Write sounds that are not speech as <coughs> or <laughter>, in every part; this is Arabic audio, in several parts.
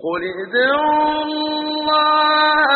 قل ادعوا الله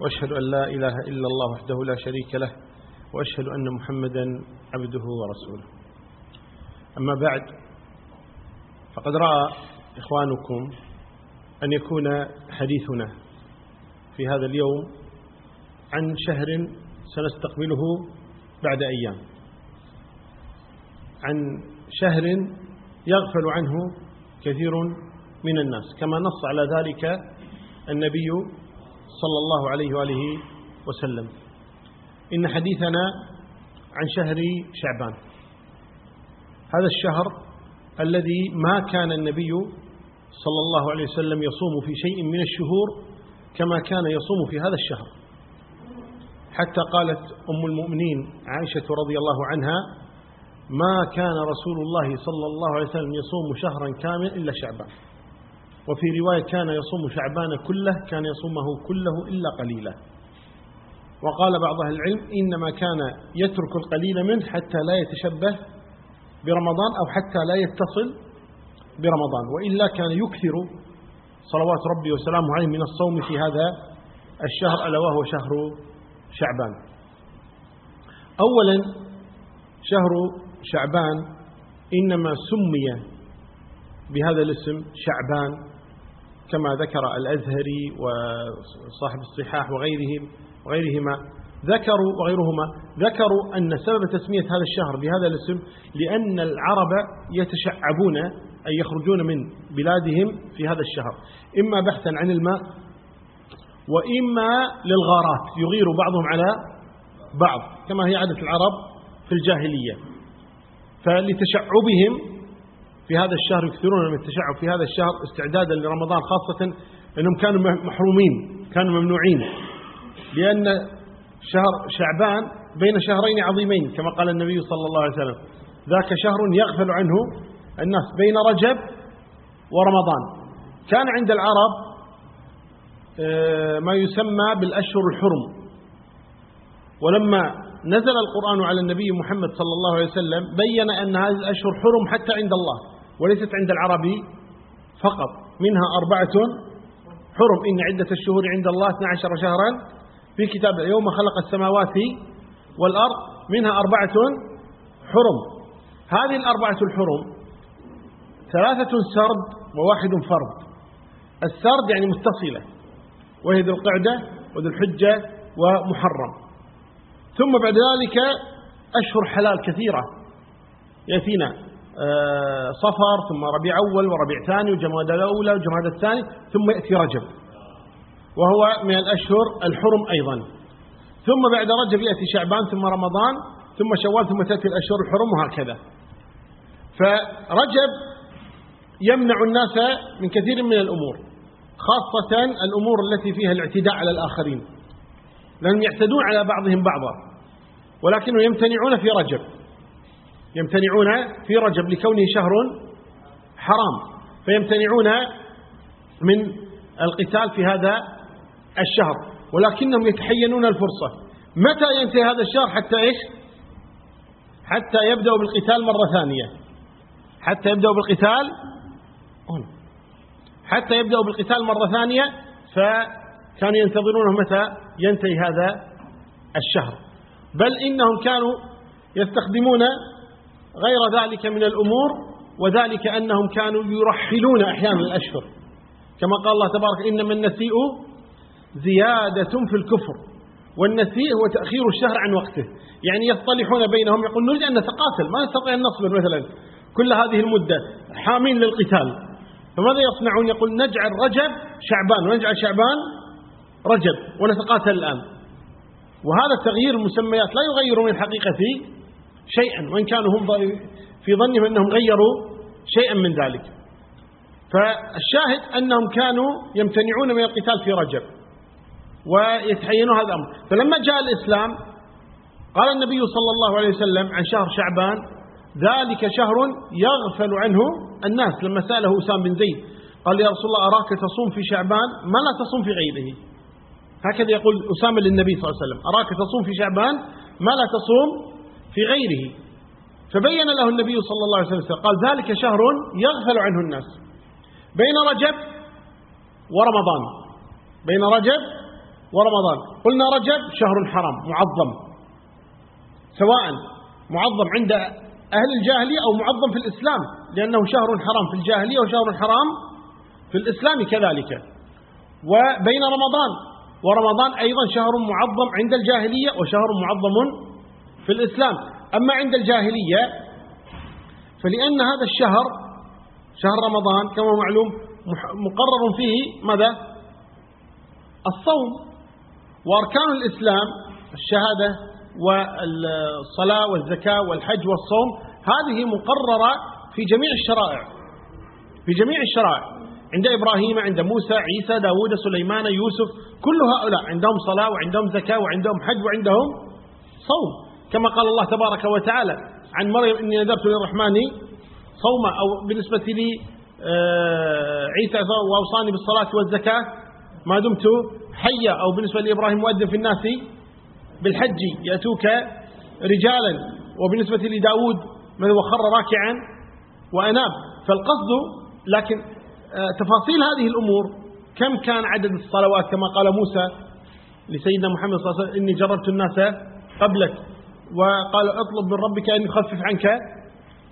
وأشهد أن لا إله إلا الله وحده لا شريك له وأشهد أن محمدا عبده ورسوله. أما بعد فقد رأى إخوانكم أن يكون حديثنا في هذا اليوم عن شهر سنستقبله بعد أيام. عن شهر يغفل عنه كثير من الناس. كما نص على ذلك النبي صلى الله عليه وآله وسلم. إن حديثنا عن شهر شعبان. هذا الشهر الذي ما كان النبي صلى الله عليه وسلم يصوم في شيء من الشهور كما كان يصوم في هذا الشهر. حتى قالت أم المؤمنين عائشة رضي الله عنها ما كان رسول الله صلى الله عليه وسلم يصوم شهرا كامل إلا شعبان. وفي رواية كان يصوم شعبان كله كان يصومه كله إلا قليلا. وقال بعض أهل العلم إنما كان يترك القليل منه حتى لا يتشبه برمضان أو حتى لا يتصل برمضان وإلا كان يكثر صلوات ربي وسلامه عليه من الصوم في هذا الشهر ألا وهو شهر شعبان. أولا شهر شعبان إنما سمي بهذا الاسم شعبان. كما ذكر الأزهري وصاحب الصحاح وغيرهم وغيرهما ذكروا وغيرهما ذكروا أن سبب تسمية هذا الشهر بهذا الاسم لأن العرب يتشعبون أي يخرجون من بلادهم في هذا الشهر إما بحثا عن الماء وإما للغارات يغير بعضهم على بعض كما هي عادة العرب في الجاهلية فلتشعبهم في هذا الشهر يكثرون من التشعب في هذا الشهر استعدادا لرمضان خاصة أنهم كانوا محرومين كانوا ممنوعين لأن شهر شعبان بين شهرين عظيمين كما قال النبي صلى الله عليه وسلم. ذاك شهر يغفل عنه الناس بين رجب ورمضان. كان عند العرب ما يسمى بالأشهر الحرم. ولما نزل القرآن على النبي محمد صلى الله عليه وسلم بين أن هذه الأشهر حرم حتى عند الله. وليست عند العربي فقط منها أربعة حرم. إن عدة الشهور عند الله 12 شهرا في كتاب يوم خلق السماوات والأرض منها أربعة حرم. هذه الأربعة الحرم ثلاثة سرد وواحد فرض السرد يعني متصلة وهي ذو القعدة وذو الحجة ومحرم. ثم بعد ذلك أشهر حلال كثيرة يأتينا. صفر ثم ربيع أول وربيع ثاني وجماد الأولى وجماد الثاني ثم يأتي رجب. وهو من الأشهر الحرم أيضا. ثم بعد رجب يأتي شعبان ثم رمضان ثم شوال ثم تأتي الأشهر الحرم وهكذا. فرجب يمنع الناس من كثير من الأمور خاصة الأمور التي فيها الاعتداء على الآخرين. لأنهم يعتدون على بعضهم بعضا ولكنهم يمتنعون في رجب. يمتنعون في رجب لكونه شهر حرام فيمتنعون من القتال في هذا الشهر ولكنهم يتحينون الفرصة. متى ينتهي هذا الشهر حتى إيش؟ حتى يبدأوا بالقتال مرة ثانية. حتى يبدأوا بالقتال حتى يبدأوا بالقتال مرة ثانية فكانوا ينتظرونه متى ينتهي هذا الشهر. بل إنهم كانوا يستخدمون غير ذلك من الأمور وذلك أنهم كانوا يرحلون أحيانا الأشهر كما قال الله تبارك إنما النسيء زيادة في الكفر. والنسيء هو تأخير الشهر عن وقته. يعني يصطلحون بينهم يقول نريد أن نتقاتل ما نستطيع أن نصبر مثلا. كل هذه المدة حامين للقتال. فماذا يصنعون؟ يقول نجعل رجب شعبان ونجعل شعبان رجب ونتقاتل الآن. وهذا التغيير المسميات لا يغير من الحقيقة شيئا وإن كانوا هم في ظنهم أنهم غيروا شيئا من ذلك. فالشاهد أنهم كانوا يمتنعون من القتال في رجب ويتحينوا هذا الأمر. فلما جاء الإسلام قال النبي صلى الله عليه وسلم عن شهر شعبان ذلك شهر يغفل عنه الناس. لما سأله أسام بن زيد قال يا رسول الله أراك تصوم في شعبان؟ ما لا تصوم في غيره. هكذا يقول أسامة للنبي صلى الله عليه وسلم أراك تصوم في شعبان؟ ما لا تصوم في غيره. فبين له النبي صلى الله عليه وسلم قال ذلك شهر يغفل عنه الناس. بين رجب ورمضان. بين رجب ورمضان. قلنا رجب شهر حرام معظم. سواء معظم عند أهل الجاهلية أو معظم في الإسلام لأنه شهر حرام في الجاهلية وشهر حرام في الإسلام كذلك. وبين رمضان. ورمضان أيضا شهر معظم عند الجاهلية وشهر معظم في الإسلام. أما عند الجاهلية فلأن هذا الشهر شهر رمضان كما معلوم مقرر فيه ماذا؟ الصوم. وأركان الإسلام الشهادة والصلاة والزكاة والحج والصوم هذه مقررة في جميع الشرائع. في جميع الشرائع. عند إبراهيم عند موسى عيسى داود سليمان يوسف كل هؤلاء عندهم صلاة وعندهم زكاة وعندهم حج وعندهم صوم. كما قال الله تبارك وتعالى عن مريم إني نذرت للرحمن صوما. أو بالنسبة لي آه، عيسى وأوصاني بالصلاة والزكاة ما دمت حيا. أو بالنسبة لإبراهيم مؤذن في الناس بالحج يأتوك رجالا. وبالنسبة لداود من وخر راكعا وأناب. فالقصد لكن آه، تفاصيل هذه الأمور كم كان عدد الصلوات؟ كما قال موسى لسيدنا محمد صلى الله عليه وسلم إني جربت الناس قبلك. وقال اطلب من ربك أن يخفف عنك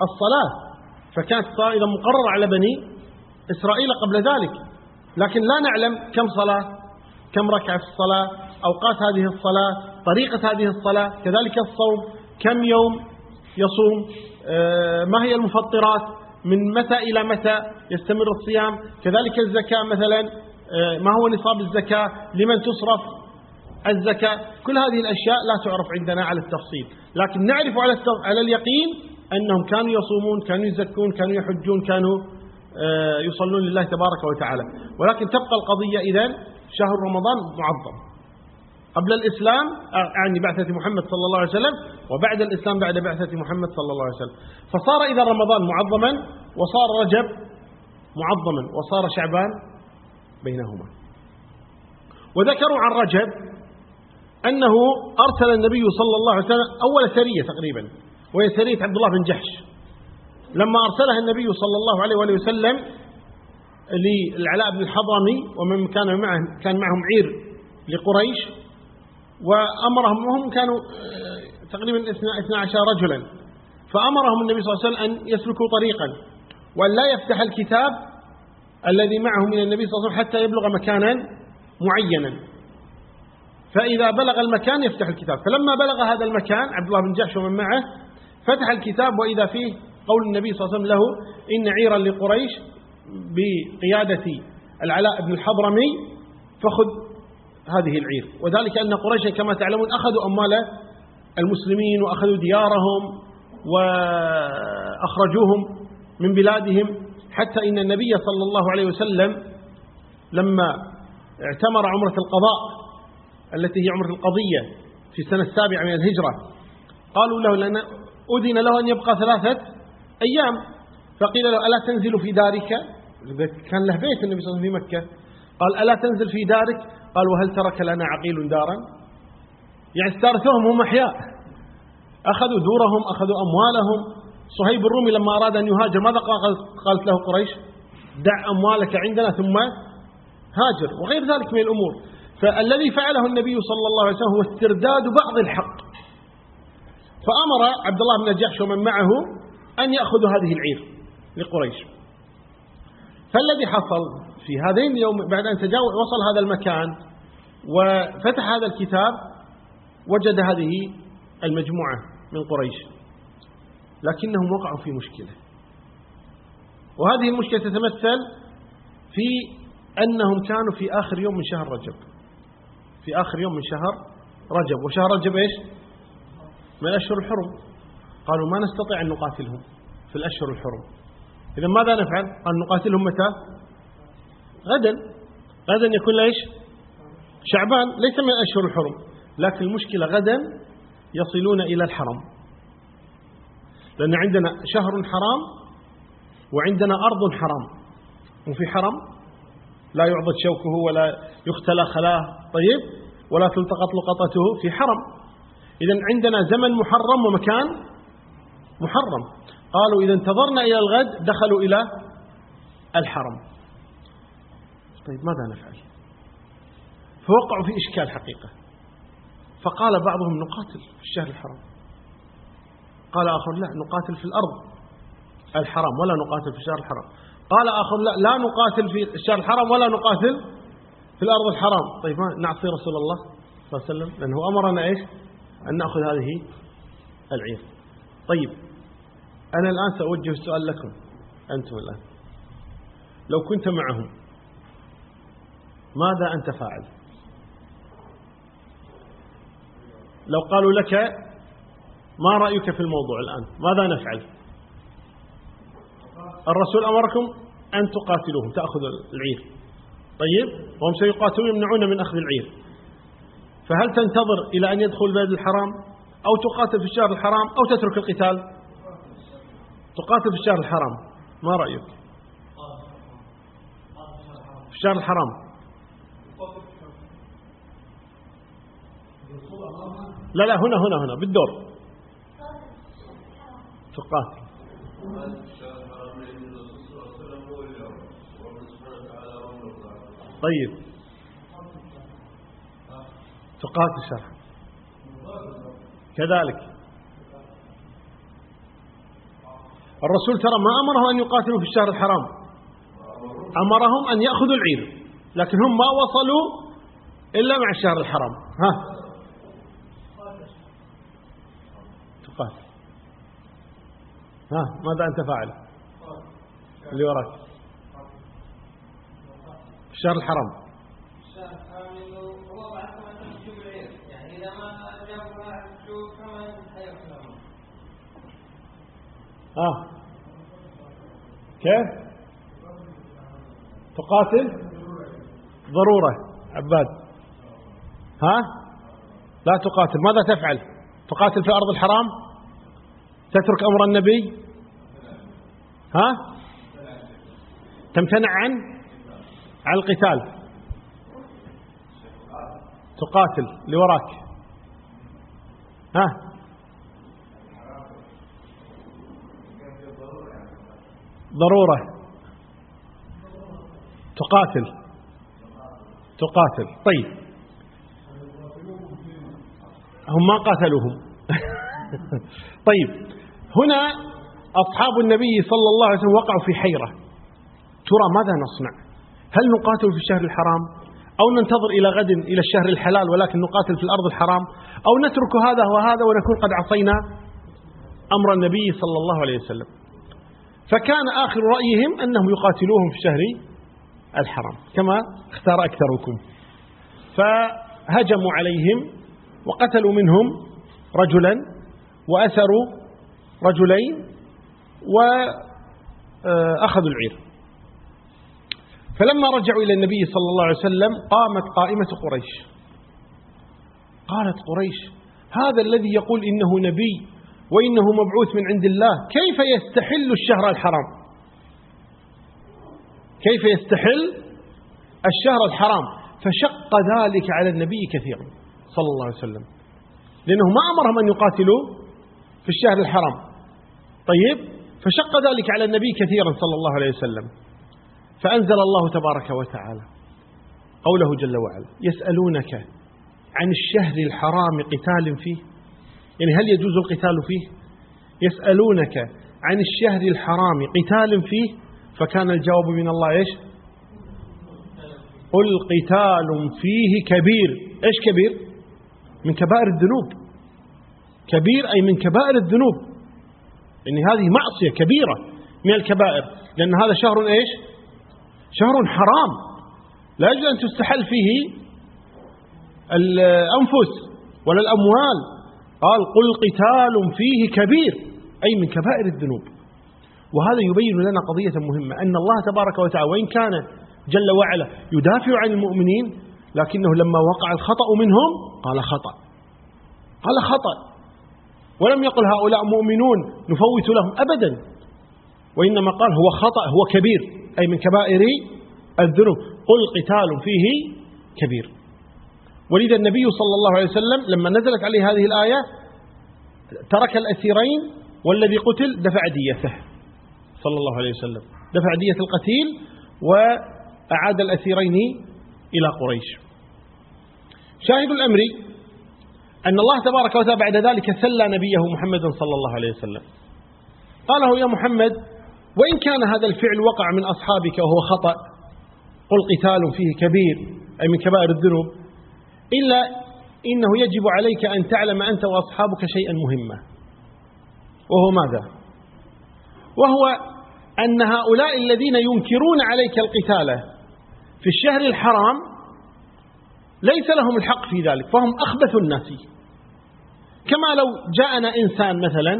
الصلاة. فكانت الصلاة إذا مقررة على بني إسرائيل قبل ذلك. لكن لا نعلم كم صلاة كم ركعة في الصلاة أوقات هذه الصلاة طريقة هذه الصلاة كذلك الصوم كم يوم يصوم آه، ما هي المفطرات من متى إلى متى يستمر الصيام كذلك الزكاة مثلا آه، ما هو نصاب الزكاة لمن تصرف الزكاة. كل هذه الأشياء لا تعرف عندنا على التفصيل. لكن نعرف على على اليقين أنهم كانوا يصومون كانوا يزكون كانوا يحجون كانوا آه، يصلون لله تبارك وتعالى. ولكن تبقى القضية إذن شهر رمضان معظم. قبل الإسلام يعني بعثة محمد صلى الله عليه وسلم وبعد الإسلام بعد بعثة محمد صلى الله عليه وسلم. فصار إذا رمضان معظما وصار رجب معظما وصار شعبان بينهما. وذكروا عن رجب أنه أرسل النبي صلى الله عليه وسلم أول سرية تقريبا وهي سرية عبد الله بن جحش. لما أرسلها النبي صلى الله عليه وآله وسلم للعلاء بن الحضرمي ومن كان معه كان معهم عير لقريش وأمرهم وهم كانوا آه، تقريبا 12 رجلا. فأمرهم النبي صلى الله عليه وسلم أن يسلكوا طريقا وأن لا يفتح الكتاب الذي معه من النبي صلى الله عليه وسلم حتى يبلغ مكانا معينا. فإذا بلغ المكان يفتح الكتاب. فلما بلغ هذا المكان عبد الله بن جحش ومن معه فتح الكتاب وإذا فيه قول النبي صلى الله عليه وسلم له إن عيرا لقريش بقيادة العلاء بن الحضرمي فخذ هذه العير. وذلك أن قريشا كما تعلمون أخذوا أموال المسلمين وأخذوا ديارهم وأخرجوهم من بلادهم حتى إن النبي صلى الله عليه وسلم لما اعتمر عمرة القضاء التي هي عمرة القضية في السنة السابعة من الهجرة. قالوا له لأن أذن له أن يبقى ثلاثة أيام. فقيل له ألا تنزل في دارك؟ كان له بيت النبي صلى الله عليه وسلم في مكة. قال ألا تنزل في دارك؟ قال وهل ترك لنا عقيل دارا؟ يعني استأرثوهم هم أحياء. أخذوا دورهم أخذوا أموالهم. صهيب الرومي لما أراد أن يهاجر ماذا قالت له قريش دع أموالك عندنا ثم هاجر. وغير ذلك من الأمور. فالذي فعله النبي صلى الله عليه وسلم هو استرداد بعض الحق. فأمر عبد الله بن جحش ومن معه أن يأخذوا هذه العير لقريش. فالذي حصل في هذين اليوم بعد أن تجاوز وصل هذا المكان وفتح هذا الكتاب وجد هذه المجموعة من قريش. لكنهم وقعوا في مشكلة. وهذه المشكلة تتمثل في أنهم كانوا في آخر يوم من شهر رجب. في آخر يوم من شهر رجب. وشهر رجب إيش؟ من الأشهر الحرم. قالوا ما نستطيع أن نقاتلهم في الأشهر الحرم. إذا ماذا نفعل؟ قال نقاتلهم متى؟ غدا. غدا يكون ليش شعبان. ليس من الأشهر الحرم. لكن المشكلة غدا يصلون إلى الحرم. لأن عندنا شهر حرام وعندنا أرض حرام. وفي حرم لا يعضد شوكه ولا يختلى خلاه. طيب. ولا تلتقط لقطته في حرم. إذا عندنا زمن محرم ومكان محرم. قالوا إذا انتظرنا إلى الغد دخلوا إلى الحرم. طيب ماذا نفعل؟ فوقعوا في إشكال حقيقة. فقال بعضهم نقاتل في الشهر الحرام. قال آخر لا نقاتل في الأرض الحرام ولا نقاتل في الشهر الحرام. قال آخر لا لا نقاتل في الشهر الحرام ولا نقاتل في الأرض الحرام. طيب ما نعصي رسول الله صلى الله عليه وسلم لأنه أمرنا إيش؟ أن نأخذ هذه العير. طيب أنا الآن سأوجه السؤال لكم أنتم الآن. لو كنت معهم ماذا أنت فاعل؟ لو قالوا لك ما رأيك في الموضوع الآن؟ ماذا نفعل؟ الرسول أمركم أن تقاتلوهم تأخذوا العير. طيب؟ وهم سيقاتلون يمنعون من أخذ العير. فهل تنتظر إلى أن يدخل البلد الحرام؟ أو تقاتل في الشهر الحرام؟ أو تترك القتال؟ تقاتل في الشهر الحرام. ما رأيك؟ في الشهر الحرام. لا لا هنا هنا هنا بالدور. تقاتل. طيب. تقاتل شرعا كذلك. الرسول ترى ما أمرهم أن يقاتلوا في الشهر الحرام. أمرهم أن يأخذوا العير لكن هم ما وصلوا إلا مع الشهر الحرام. ها. تقاتل. ها ماذا أنت فاعل؟ اللي وراك. الشهر الحرام ها كيف؟ تقاتل؟ ضرورة. عباد. ها؟ لا تقاتل. ماذا تفعل؟ تقاتل في أرض الحرام؟ تترك أمر النبي؟ ها؟ تمتنع عن عن القتال. تقاتل لوراك. ها؟ ضرورة. تقاتل. تقاتل. طيب. هم ما قاتلوهم. <laughs> طيب. هنا أصحاب النبي صلى الله عليه وسلم وقعوا في حيرة. ترى ماذا نصنع؟ هل نقاتل في الشهر الحرام؟ أو ننتظر إلى غد إلى الشهر الحلال ولكن نقاتل في الأرض الحرام؟ أو نترك هذا وهذا ونكون قد عصينا أمر النبي صلى الله عليه وسلم. فكان آخر رأيهم أنهم يقاتلوهم في شهر الحرام كما اختار أكثركم. فهجموا عليهم وقتلوا منهم رجلا وأسروا رجلين وأخذوا العير. فلما رجعوا إلى النبي صلى الله عليه وسلم قامت قائمة قريش. قالت قريش هذا الذي يقول إنه نبي وإنه مبعوث من عند الله كيف يستحل الشهر الحرام؟ كيف يستحل الشهر الحرام؟ فشق ذلك على النبي كثيرا صلى الله عليه وسلم. لأنه ما أمرهم أن يقاتلوا في الشهر الحرام. طيب فشق ذلك على النبي كثيرا صلى الله عليه وسلم. فأنزل الله تبارك وتعالى قوله جل وعلا يسألونك عن الشهر الحرام قتال فيه. يعني هل يجوز القتال فيه؟ يسألونك عن الشهر الحرام قتال فيه. فكان الجواب من الله إيش؟ قل قتال فيه كبير. إيش كبير؟ من كبائر الذنوب. كبير أي من كبائر الذنوب. إن هذه معصية كبيرة من الكبائر. لأن هذا شهر إيش؟ شهر حرام. لا يجوز أن تستحل فيه الأنفس ولا الأموال. قال قل قتال فيه كبير أي من كبائر الذنوب. وهذا يبين لنا قضية مهمة أن الله تبارك وتعالى وإن كان جل وعلا يدافع عن المؤمنين لكنه لما وقع الخطأ منهم قال خطأ. قال خطأ. ولم يقل هؤلاء مؤمنون نفوت لهم أبدا. وإنما قال هو خطأ هو كبير أي من كبائر الذنوب. قل قتال فيه كبير. ولذا النبي صلى الله عليه وسلم لما نزلت عليه هذه الآية ترك الأسيرين والذي قتل دفع ديته صلى الله عليه وسلم. دفع دية القتيل وأعاد الأسيرين إلى قريش. شاهد الأمر أن الله تبارك وتعالى بعد ذلك سلى نبيه محمد صلى الله عليه وسلم. قال له يا محمد وإن كان هذا الفعل وقع من أصحابك وهو خطأ قل قتال فيه كبير أي من كبائر الذنوب إلا إنه يجب عليك أن تعلم أنت وأصحابك شيئا مهما وهو ماذا؟ وهو أن هؤلاء الذين ينكرون عليك القتال في الشهر الحرام ليس لهم الحق في ذلك فهم أخبث الناس. كما لو جاءنا إنسان مثلا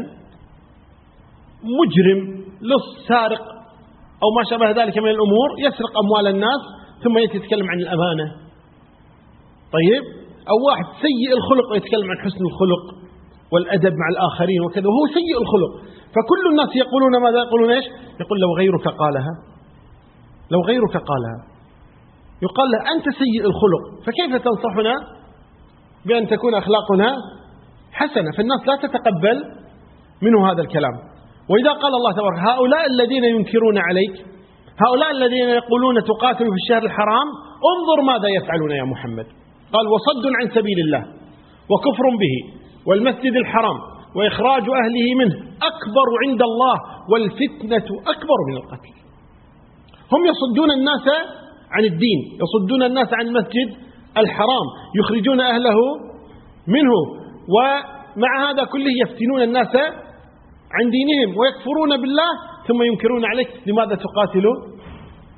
مجرم لص سارق أو ما شابه ذلك من الأمور يسرق أموال الناس ثم يتكلم عن الأمانة. طيب؟ أو واحد سيء الخلق ويتكلم عن حسن الخلق والأدب مع الآخرين وكذا وهو سيء الخلق. فكل الناس يقولون ماذا؟ يقولون إيش؟ يقول لو غيرك قالها. لو غيرك قالها. يقال له أنت سيء الخلق فكيف تنصحنا بأن تكون أخلاقنا حسنة؟ فالناس لا تتقبل منه هذا الكلام. وإذا قال الله تبارك هؤلاء الذين ينكرون عليك هؤلاء الذين يقولون تقاتل في الشهر الحرام انظر ماذا يفعلون يا محمد. قال وصد عن سبيل الله وكفر به والمسجد الحرام وإخراج أهله منه أكبر عند الله والفتنة أكبر من القتل. هم يصدون الناس عن الدين يصدون الناس عن المسجد الحرام يخرجون أهله منه ومع هذا كله يفتنون الناس عن دينهم ويكفرون بالله ثم ينكرون عليك لماذا تقاتل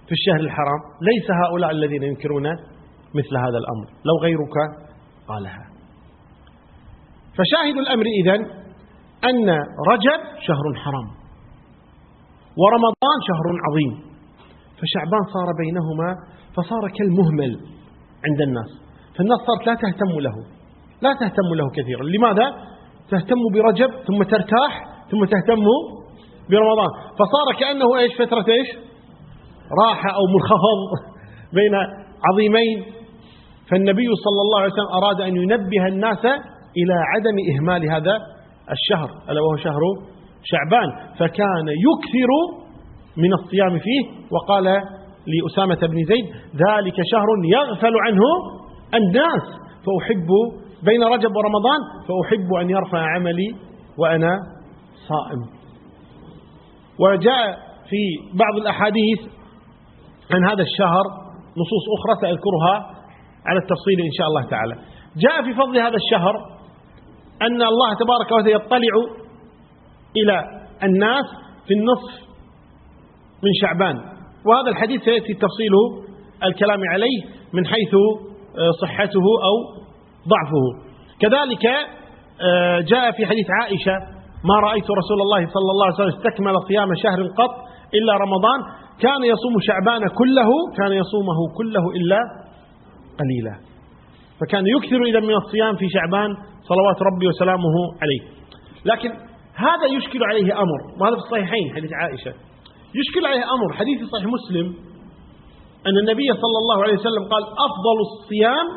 في الشهر الحرام؟ ليس هؤلاء الذين ينكرون مثل هذا الأمر. لو غيرك قالها. فشاهد الأمر إذن أن رجب شهر حرام ورمضان شهر عظيم. فشعبان صار بينهما فصار كالمهمل عند الناس. فالناس صارت لا تهتم له لا تهتم له كثيرا. لماذا؟ تهتم برجب ثم ترتاح ثم تهتم برمضان. فصار كأنه إيش؟ فترة إيش؟ راحة أو منخفض بين عظيمين. فالنبي صلى الله عليه وسلم أراد أن ينبه الناس إلى عدم إهمال هذا الشهر ألا وهو شهر شعبان. فكان يكثر من الصيام فيه وقال لأسامة بن زيد ذلك شهر يغفل عنه الناس فأحب بين رجب ورمضان فأحب أن يرفع عملي وأنا صائم. وجاء في بعض الأحاديث عن هذا الشهر نصوص أخرى سأذكرها على التفصيل إن شاء الله تعالى. جاء في فضل هذا الشهر أن الله تبارك وتعالى يطلع إلى الناس في النصف من شعبان. وهذا الحديث سيأتي تفصيل الكلام عليه من حيث صحته أو ضعفه. كذلك آه، جاء في حديث عائشة ما رأيت رسول الله صلى الله عليه وسلم استكمل صيام شهر قط إلا رمضان. كان يصوم شعبان كله كان يصومه كله إلا قليلا. فكان يكثر إذا من الصيام في شعبان صلوات ربي وسلامه عليه. لكن هذا يشكل عليه أمر وهذا في الصحيحين حديث عائشة. يشكل عليه أمر حديث صحيح مسلم أن النبي صلى الله عليه وسلم قال أفضل الصيام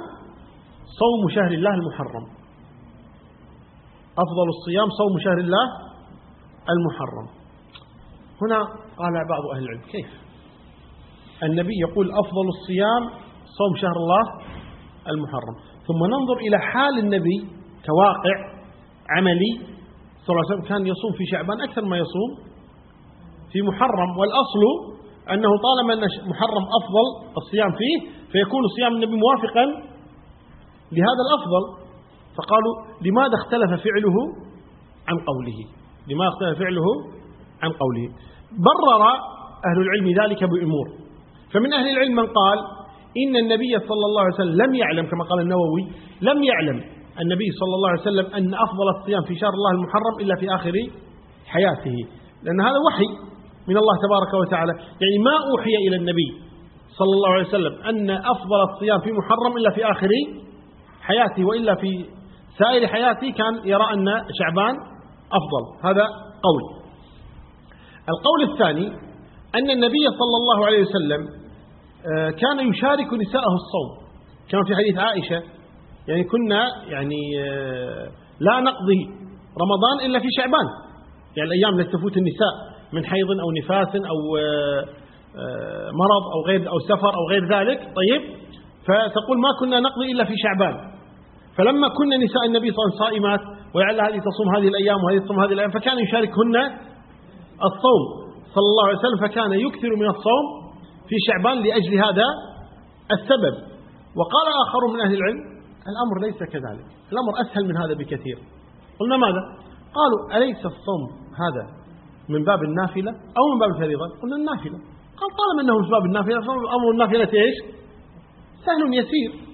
صوم شهر الله المحرم. أفضل الصيام صوم شهر الله المحرم. هنا قال بعض أهل العلم كيف؟ النبي يقول أفضل الصيام صوم شهر الله المحرم. ثم ننظر إلى حال النبي كواقع عملي صلى الله عليه وسلم كان يصوم في شعبان أكثر ما يصوم في محرم والأصل أنه طالما أن محرم أفضل الصيام فيه فيكون صيام النبي موافقا لهذا الأفضل. فقالوا لماذا اختلف فعله عن قوله؟ لماذا اختلف فعله عن قوله؟ برر أهل العلم ذلك بأمور. فمن أهل العلم من قال إن النبي صلى الله عليه وسلم لم يعلم كما قال النووي لم يعلم النبي صلى الله عليه وسلم أن أفضل الصيام في شهر الله المحرم إلا في آخر حياته. لأن هذا وحي من الله تبارك وتعالى. يعني ما أوحي إلى النبي صلى الله عليه وسلم أن أفضل الصيام في محرم إلا في آخر حياته وإلا في سائر حياته كان يرى أن شعبان أفضل. هذا قول القول الثاني أن النبي صلى الله عليه وسلم آه، كان يشارك نساءه الصوم. كما في حديث عائشة يعني كنا يعني آه، لا نقضي رمضان إلا في شعبان. يعني الأيام التي تفوت النساء من حيض أو نفاس أو آه، مرض أو غير أو سفر أو غير ذلك. طيب فتقول ما كنا نقضي إلا في شعبان. فلما كنا نساء النبي صلى الله عليه وسلم صائمات ولعل هذه تصوم هذه الأيام وهذه تصوم هذه الأيام فكان يشاركهن الصوم صلى الله عليه وسلم فكان يكثر من الصوم في شعبان لأجل هذا السبب. وقال آخر من أهل العلم الأمر ليس كذلك الأمر أسهل من هذا بكثير. قلنا ماذا؟ قالوا أليس الصوم هذا من باب النافلة أو من باب الفريضة؟ قلنا النافلة. قال طالما أنه من باب النافلة فأمر النافلة إيش؟ سهل يسير.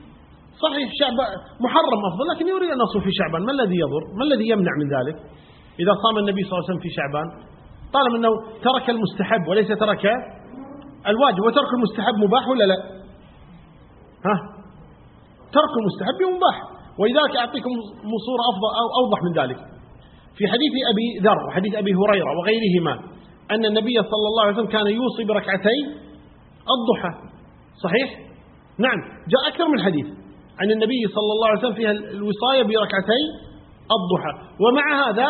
صحيح شعب محرم أفضل لكن يريد أن يصوم في شعبان. ما الذي يضر؟ ما الذي يمنع من ذلك؟ إذا صام النبي صلى الله عليه وسلم في شعبان طالما أنه ترك المستحب وليس ترك الواجب وترك المستحب مباح ولا لا؟ ها؟ ترك المستحب مباح. ولذلك أعطيكم صورة أفضل أو أوضح من ذلك. في حديث أبي ذر وحديث أبي هريرة وغيرهما أن النبي صلى الله عليه وسلم كان يوصي بركعتي الضحى. صحيح؟ نعم جاء أكثر من حديث. عن النبي صلى الله عليه وسلم فيها الوصاية بركعتي الضحى. ومع هذا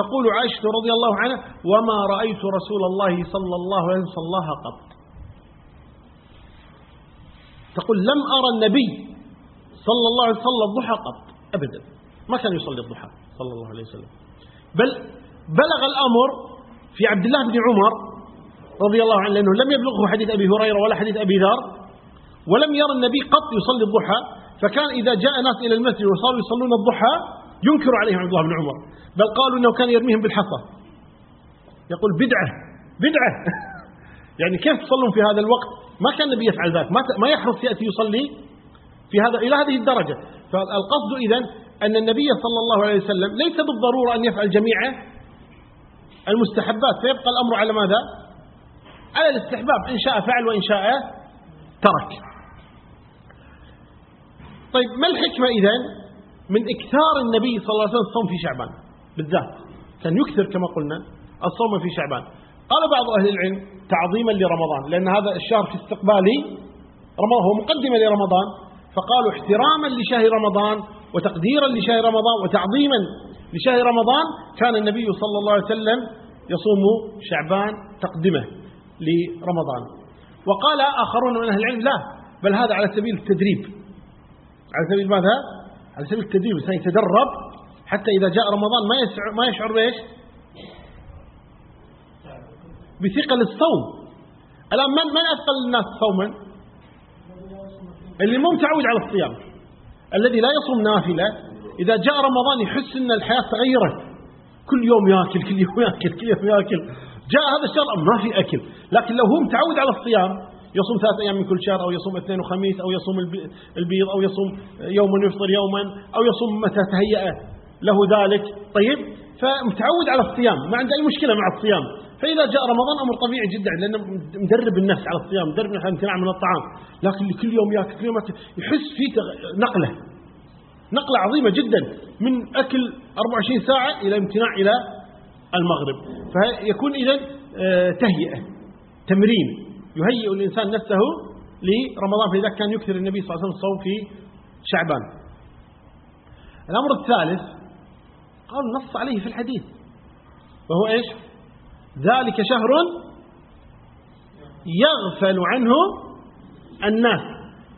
تقول عائشة رضي الله عنها وما رأيت رسول الله صلى الله عليه وسلم صلاها قط. تقول لم أرى النبي صلى الله عليه وسلم الضحى قط أبدا. ما كان يصلي الضحى صلى الله عليه وسلم. بل بلغ الأمر في عبد الله بن عمر رضي الله عنه لأنه لم يبلغه حديث أبي هريرة ولا حديث أبي ذر ولم يرى النبي قط يصلي الضحى فكان إذا جاء ناس إلى المسجد وصاروا يصلون الضحى ينكر عليهم عبد الله بن عمر. بل قالوا أنه كان يرميهم بالحصى. يقول بدعة بدعة. <laughs> يعني كيف تصلون في هذا الوقت؟ ما كان النبي يفعل ذلك. ما يحرص يأتي يصلي في هذا إلى هذه الدرجة. فالقصد إذن أن النبي صلى الله عليه وسلم ليس بالضرورة أن يفعل جميع المستحبات. فيبقى الأمر على ماذا؟ على الاستحباب. إن شاء فعل وإن شاء ترك. طيب ما الحكمة إذا من إكثار النبي صلى الله عليه وسلم الصوم في شعبان؟ بالذات كان يكثر كما قلنا الصوم في شعبان. قال بعض أهل العلم تعظيما لرمضان لأن هذا الشهر في استقبالي رمضان هو مقدمة لرمضان فقالوا احتراما لشهر رمضان وتقديرا لشهر رمضان وتعظيما لشهر رمضان كان النبي صلى الله عليه وسلم يصوم شعبان تقدمة لرمضان. وقال آخرون من أهل العلم لا بل هذا على سبيل التدريب. على سبيل ماذا؟ على سبيل التدريب الإنسان يتدرب حتى إذا جاء رمضان ما يشعر ما يشعر بإيش؟ بثقل الصوم الآن من من أثقل الناس صوما؟ اللي مو متعود على الصيام. الذي لا يصوم نافلة إذا جاء رمضان يحس أن الحياة تغيرت. كل يوم ياكل كل يوم ياكل كل يوم ياكل. جاء هذا الشهر ما في أكل. لكن لو هو متعود على الصيام يصوم ثلاث أيام من كل شهر أو يصوم اثنين وخميس أو يصوم البيض أو يصوم يوما يفطر يوما أو يصوم متى تهيأ له ذلك. طيب فمتعود على الصيام ما عنده أي مشكلة مع الصيام. فإذا جاء رمضان أمر طبيعي جدا لأنه مدرب النفس على الصيام مدرب على الامتناع من الطعام. لكن كل يوم ياكل كل يوم ياكل يحس في نقلة. نقلة عظيمة جدا من أكل 24 ساعة إلى امتناع إلى المغرب. فيكون إذا آه، تهيئة تمرين. يهيئ الإنسان نفسه لرمضان. فإذا كان يكثر النبي صلى الله عليه وسلم الصوم في شعبان. الأمر الثالث قال نص عليه في الحديث وهو إيش؟ ذلك شهر يغفل عنه الناس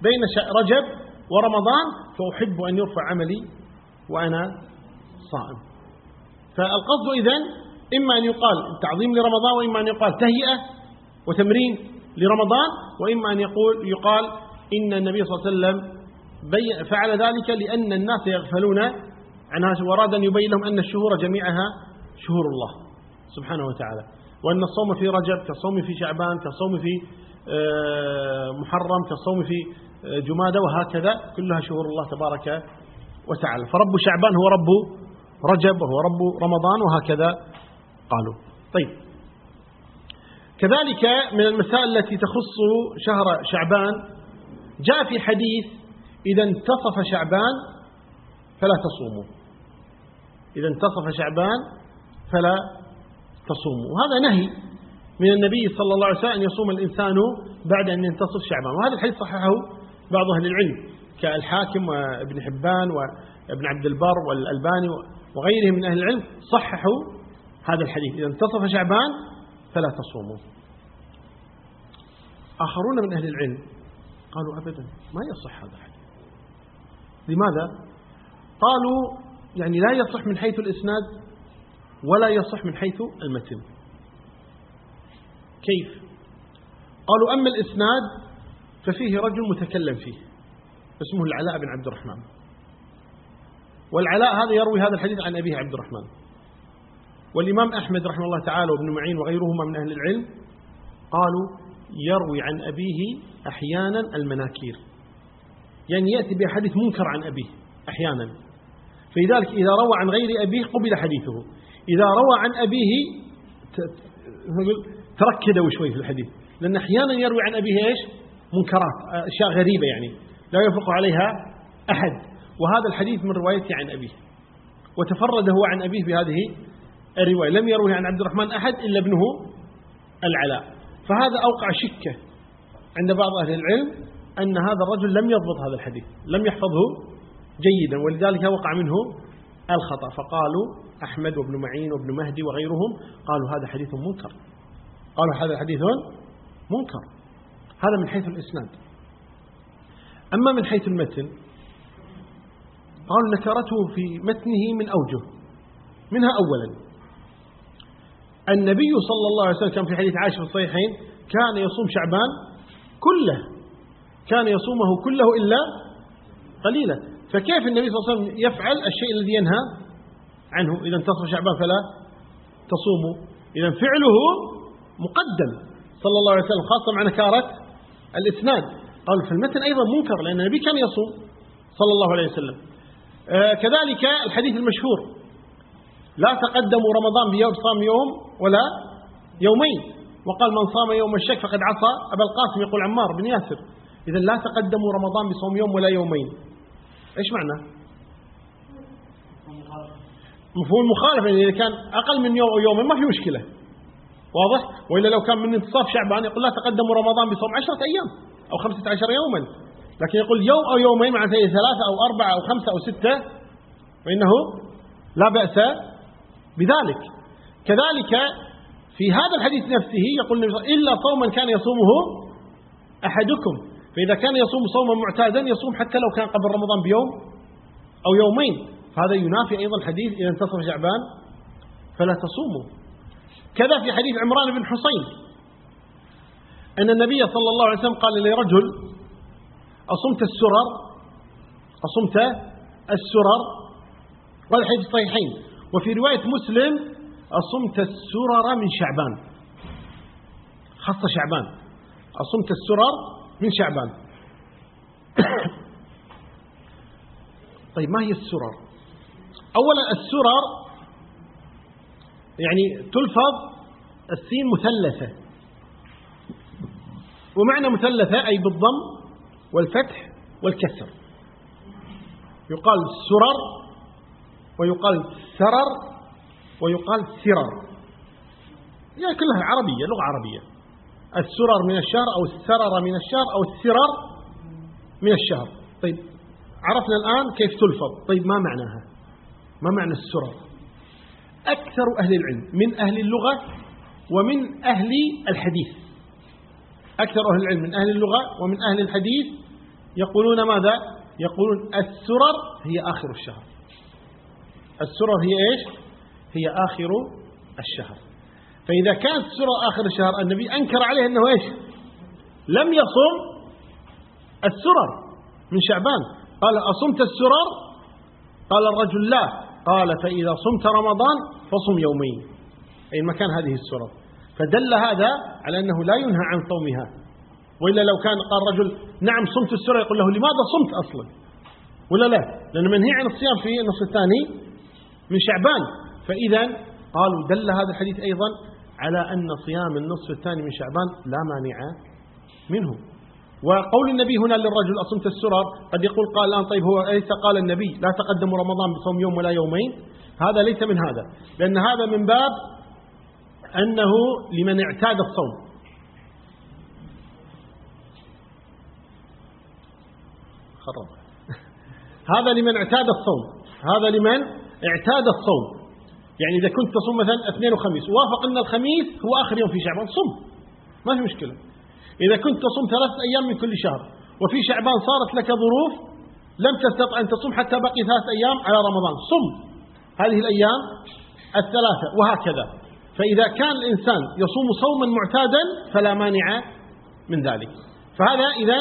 بين رجب ورمضان فأحب أن يرفع عملي وأنا صائم. فالقصد إذن إما أن يقال تعظيم لرمضان وإما أن يقال تهيئة وتمرين. لرمضان وإما أن يقول يقال إن النبي صلى الله عليه وسلم فعل ذلك لأن الناس يغفلون عنها وأراد أن يبين لهم أن الشهور جميعها شهور الله سبحانه وتعالى وأن الصوم في رجب كالصوم في شعبان كالصوم في آه، محرم كالصوم في آه، جمادة وهكذا كلها شهور الله تبارك وتعالى. فرب شعبان هو رب رجب وهو رب رمضان وهكذا قالوا. طيب. كذلك من المسائل التي تخص شهر شعبان جاء في حديث إذا انتصف شعبان فلا تصوموا. إذا انتصف شعبان فلا تصوموا. وهذا نهي من النبي صلى الله عليه وسلم أن يصوم الإنسان بعد أن ينتصف شعبان. وهذا الحديث صححه بعض أهل العلم كالحاكم وابن حبان وابن عبد البر والألباني وغيرهم من أهل العلم صححوا هذا الحديث. إذا انتصف شعبان فلا تصوموا. آخرون من أهل العلم قالوا أبدا ما يصح هذا الحديث. لماذا؟ قالوا يعني لا يصح من حيث الإسناد ولا يصح من حيث المتن. كيف؟ قالوا أما الإسناد ففيه رجل متكلم فيه اسمه العلاء بن عبد الرحمن. والعلاء هذا يروي هذا الحديث عن أبيه عبد الرحمن. والإمام أحمد رحمه الله تعالى وابن معين وغيرهما من أهل العلم قالوا يروي عن أبيه أحيانا المناكير. يعني يأتي بحديث منكر عن أبيه أحيانا. فلذلك إذا روى عن غير أبيه قبل حديثه. إذا روى عن أبيه تركدوا شوي في الحديث. لأن أحيانا يروي عن أبيه إيش؟ منكرات أشياء غريبة يعني. لا يفرق عليها أحد. وهذا الحديث من روايته عن أبيه. وتفرد هو عن أبيه بهذه الرواية. لم يروه عن عبد الرحمن أحد إلا ابنه العلاء. فهذا أوقع شكة عند بعض أهل العلم أن هذا الرجل لم يضبط هذا الحديث لم يحفظه جيدا ولذلك وقع منه الخطأ. فقالوا أحمد وابن معين وابن مهدي وغيرهم قالوا هذا حديث منكر. قالوا هذا حديث منكر. هذا من حيث الإسناد. أما من حيث المتن قالوا نكرته في متنه من أوجه منها أولا. النبي صلى الله عليه وسلم كان في حديث عائشة في الصحيحين كان يصوم شعبان كله كان يصومه كله إلا قليلا. فكيف النبي صلى الله عليه وسلم يفعل الشيء الذي ينهى عنه؟ إذا انتصر شعبان فلا تصوموا إذا فعله مقدم صلى الله عليه وسلم خاصة مع نكارة الإسناد. قال في المتن أيضا منكر لأن النبي كان يصوم صلى الله عليه وسلم. آه كذلك الحديث المشهور لا تقدموا رمضان بيوم صام يوم ولا يومين. وقال من صام يوم الشك فقد عصى. أبا القاسم يقول عمار بن ياسر إذا لا تقدموا رمضان بصوم يوم ولا يومين. إيش معنى؟ مفهوم المخالفة إذا كان أقل من يوم أو يومين ما في مشكلة. واضح؟ وإلا لو كان من انتصاف شعبان يقول لا تقدموا رمضان بصوم عشرة أيام أو خمسة عشر يوما. لكن يقول يوم أو يومين مع ثلاثة أو أربعة أو خمسة أو ستة فإنه لا بأس بذلك. كذلك في هذا الحديث نفسه يقول النبي إلا صوما كان يصومه أحدكم. فإذا كان يصوم صوما معتادا يصوم حتى لو كان قبل رمضان بيوم أو يومين. فهذا ينافي أيضا الحديث إذا انتصف شعبان فلا تصوموا. كذا في حديث عمران بن حصين أن النبي صلى الله عليه وسلم قال لرجل أصمت السرر؟ أصمت السرر. قال حديث الصحيحين وفي رواية مسلم أصمت السرر من شعبان. خاصة شعبان. أصمت السرر من شعبان. <coughs> طيب ما هي السرر؟ أولا السرر يعني تلفظ السين مثلثة. ومعنى مثلثة أي بالضم والفتح والكسر. يقال سرر ويقال سرر ويقال سرر. يعني كلها عربية لغة عربية. السرر من الشهر أو السرر من الشهر أو السرر من الشهر. طيب عرفنا الآن كيف تلفظ. طيب ما معناها؟ ما معنى السرر؟ أكثر أهل العلم من أهل اللغة ومن أهل الحديث. أكثر أهل العلم من أهل اللغة ومن أهل الحديث يقولون ماذا؟ يقولون السرر هي آخر الشهر. السرر هي إيش؟ هي آخر الشهر. فإذا كانت السرر آخر الشهر النبي أنكر عليه أنه إيش؟ لم يصم السرر من شعبان. قال أصمت السرر؟ قال الرجل لا. قال فإذا صمت رمضان فصم يومين. أي مكان هذه السرر فدل هذا على أنه لا ينهى عن صومها. وإلا لو كان قال رجل نعم صمت السرة يقول له لماذا صمت أصلا؟ ولا لا؟ لأن منهي عن الصيام في النصف الثاني من شعبان. فإذا قالوا دل هذا الحديث أيضا على أن صيام النصف الثاني من شعبان لا مانع منه. وقول النبي هنا للرجل أصمت السرر؟ قد يقول قال الآن طيب هو ليس قال النبي لا تقدموا رمضان بصوم يوم ولا يومين. هذا ليس من هذا لأن هذا من باب أنه لمن اعتاد الصوم. خرب. <laughs> هذا لمن اعتاد الصوم هذا لمن اعتاد الصوم. يعني إذا كنت تصوم مثلا اثنين وخميس وافق أن الخميس هو آخر يوم في شعبان صم. ما في مشكلة. إذا كنت تصوم ثلاثة أيام من كل شهر وفي شعبان صارت لك ظروف لم تستطع أن تصوم حتى بقي ثلاثة أيام على رمضان. صم. هذه الأيام الثلاثة وهكذا. فإذا كان الإنسان يصوم صوما معتادا فلا مانع من ذلك. فهذا إذا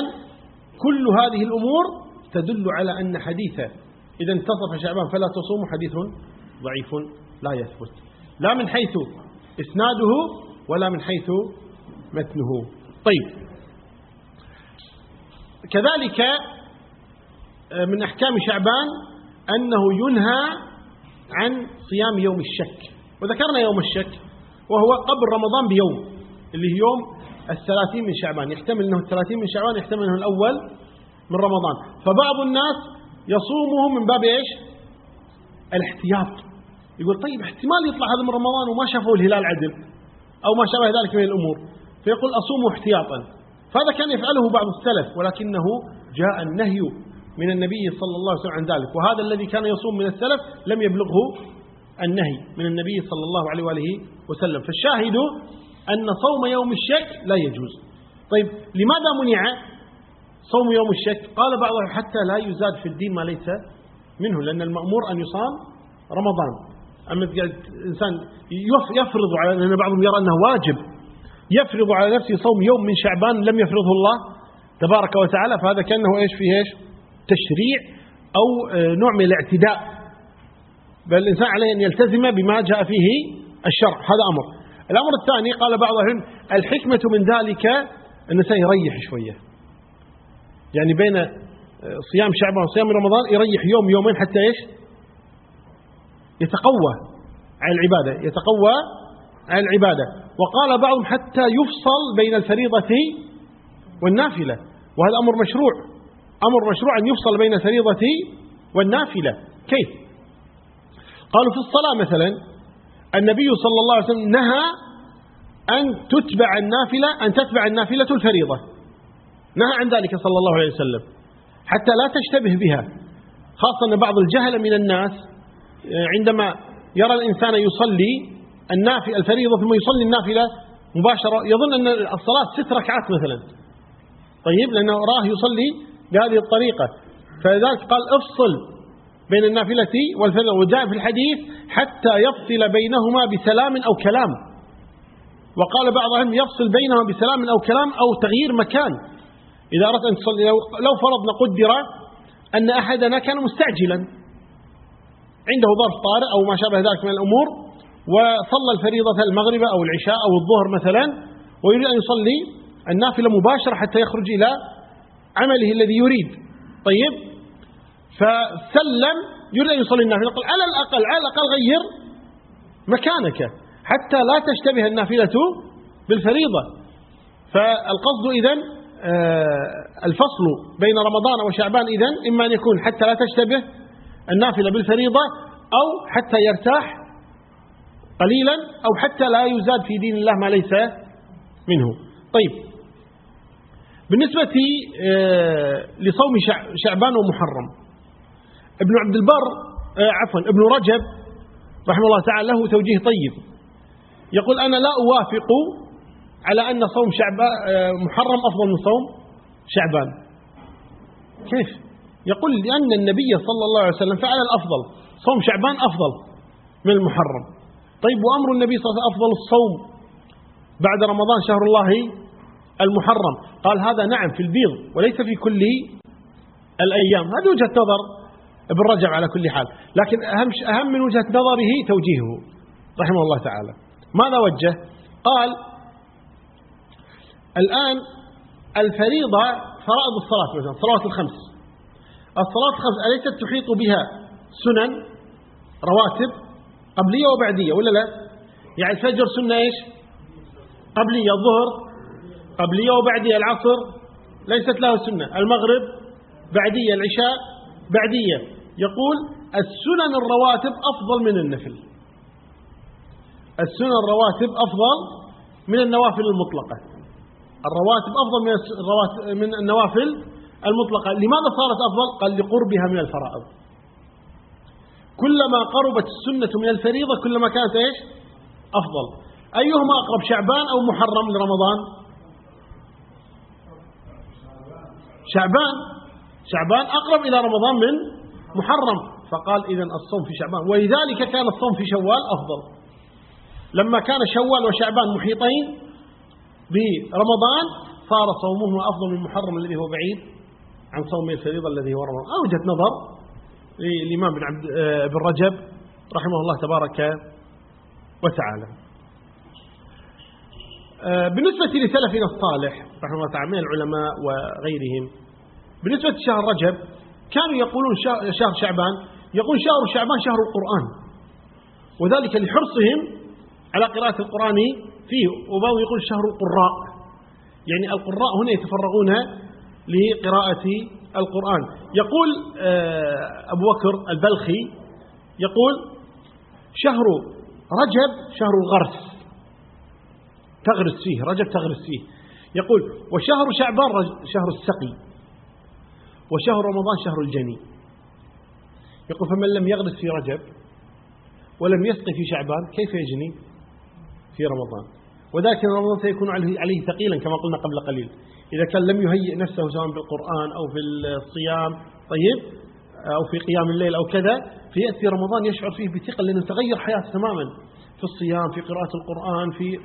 كل هذه الأمور تدل على أن حديث إذا انتصف شعبان فلا تصوم حديث ضعيف لا يثبت. لا من حيث إسناده ولا من حيث متنه. طيب. كذلك آه، من أحكام شعبان أنه ينهى عن صيام يوم الشك. وذكرنا يوم الشك وهو قبل رمضان بيوم اللي هي يوم الثلاثين من شعبان. يحتمل أنه الثلاثين من شعبان يحتمل أنه الأول من رمضان. فبعض الناس يصومه من باب إيش؟ الاحتياط. يقول طيب احتمال يطلع هذا من رمضان وما شافوا الهلال عدل أو ما شابه ذلك من الأمور. فيقول أصوم احتياطا. فهذا كان يفعله بعض السلف ولكنه جاء النهي من النبي صلى الله عليه وسلم عن ذلك. وهذا الذي كان يصوم من السلف لم يبلغه النهي من النبي صلى الله عليه وآله وسلم. فالشاهد أن صوم يوم الشك لا يجوز. طيب لماذا منع؟ صوم يوم الشك. قال بعضهم حتى لا يزاد في الدين ما ليس منه لأن المأمور أن يصام رمضان. أما الإنسان يفرض على لأن بعضهم يرى أنه واجب. يفرض على نفسه صوم يوم من شعبان لم يفرضه الله تبارك وتعالى فهذا كأنه إيش؟ فيه إيش؟ تشريع أو آه، نوع من الاعتداء. بل الإنسان عليه أن يلتزم بما جاء فيه الشرع. هذا أمر. الأمر الثاني قال بعض العلم الحكمة من ذلك أن الإنسان يريح شوية. يعني بين آه، صيام شعبان وصيام رمضان يريح يوم يومين حتى إيش؟ يتقوى على العبادة يتقوى على العبادة. وقال بعضهم حتى يفصل بين الفريضة والنافلة وهذا أمر مشروع. أمر مشروع أن يفصل بين الفريضة والنافلة. كيف؟ قالوا في الصلاة مثلا النبي صلى الله عليه وسلم نهى أن تتبع النافلة أن تتبع النافلة الفريضة. نهى عن ذلك صلى الله عليه وسلم. حتى لا تشتبه بها خاصة أن بعض الجهل من الناس عندما يرى الإنسان يصلي النافلة الفريضة ثم يصلي النافلة مباشرة يظن أن الصلاة ست ركعات مثلا. طيب لأنه راه يصلي بهذه الطريقة. فلذلك قال افصل بين النافلة والفريضة وجاء في الحديث حتى يفصل بينهما بسلام أو كلام. وقال بعضهم يفصل بينهما بسلام أو كلام أو تغيير مكان. إذا أردت أن تصلي لو فرضنا قدر أن أحدنا كان مستعجلا. عنده ظرف طارئ أو ما شابه ذلك من الأمور وصلى الفريضة المغرب أو العشاء أو الظهر مثلا ويريد أن يصلي النافلة مباشرة حتى يخرج إلى عمله الذي يريد. طيب؟ فسلم يريد أن يصلي النافلة. يقول على الأقل على الأقل غير مكانك حتى لا تشتبه النافلة بالفريضة. فالقصد إذن الفصل بين رمضان وشعبان إذن إما أن يكون حتى لا تشتبه النافلة بالفريضة أو حتى يرتاح قليلا أو حتى لا يزاد في دين الله ما ليس منه. طيب. بالنسبة آه، لصوم شعبان ومحرم. ابن عبد البر آه، عفوا ابن رجب رحمه الله تعالى له توجيه طيب. يقول أنا لا أوافق على أن صوم شعبان آه، محرم أفضل من صوم شعبان. كيف؟ يقول لأن النبي صلى الله عليه وسلم فعل الأفضل. صوم شعبان أفضل من المحرم. طيب وأمر النبي صلى الله عليه وسلم أفضل الصوم بعد رمضان شهر الله المحرم. قال هذا نعم في البيض وليس في كل الأيام. هذه وجهة نظر ابن رجب على كل حال. لكن أهم, أهم من وجهة نظره توجيهه رحمه الله تعالى. ماذا وجه؟ قال الآن الفريضة فرائض الصلاة مثلا الصلوات الخمس. الصلاة الخمس أليست تحيط بها سنن رواتب قبلية وبعدية ولا لا؟ يعني الفجر سنة إيش؟ قبلية الظهر قبلية وبعدية العصر ليست له سنة. المغرب بعدية العشاء بعدية. يقول السنن الرواتب أفضل من النفل. السنن الرواتب أفضل من النوافل المطلقة. الرواتب أفضل من الرواتب من النوافل المطلقة. لماذا صارت أفضل؟ قال لقربها من الفرائض. كلما قربت السنة من الفريضة كلما كانت إيش؟ أفضل. أيهما أقرب شعبان أو محرم لرمضان؟ شعبان. شعبان أقرب إلى رمضان من محرم. فقال إذا الصوم في شعبان. ولذلك كان الصوم في شوال أفضل. لما كان شوال وشعبان محيطين برمضان صار صومه أفضل من محرم الذي هو بعيد عن صوم الفريضة الذي هو رمضان. أوجد نظر للإمام بن, عبد آه، بن رجب رحمه الله تبارك وتعالى. آه، بالنسبة لسلفنا الصالح رحمه الله تعالى من العلماء وغيرهم بالنسبة لشهر رجب كانوا يقولون شهر شعبان يقول شهر شعبان شهر القرآن. وذلك لحرصهم على قراءة القرآن فيه وبعضهم يقول شهر القراء. يعني القراء هنا يتفرغون لقراءة القرآن. يقول آه، أبو بكر البلخي يقول شهر رجب شهر الغرس. تغرس فيه رجب تغرس فيه. يقول وشهر شعبان شهر السقي. وشهر رمضان شهر الجني. يقول فمن لم يغرس في رجب ولم يسقي في شعبان كيف يجني في رمضان؟ وذلك رمضان سيكون عليه ثقيلا كما قلنا قبل قليل. إذا كان لم يهيئ نفسه سواء بالقرآن أو في الصيام طيب أو في قيام الليل أو كذا فيأتي رمضان يشعر فيه بثقل لأنه تغير حياته تماما. في الصيام في قراءة القرآن في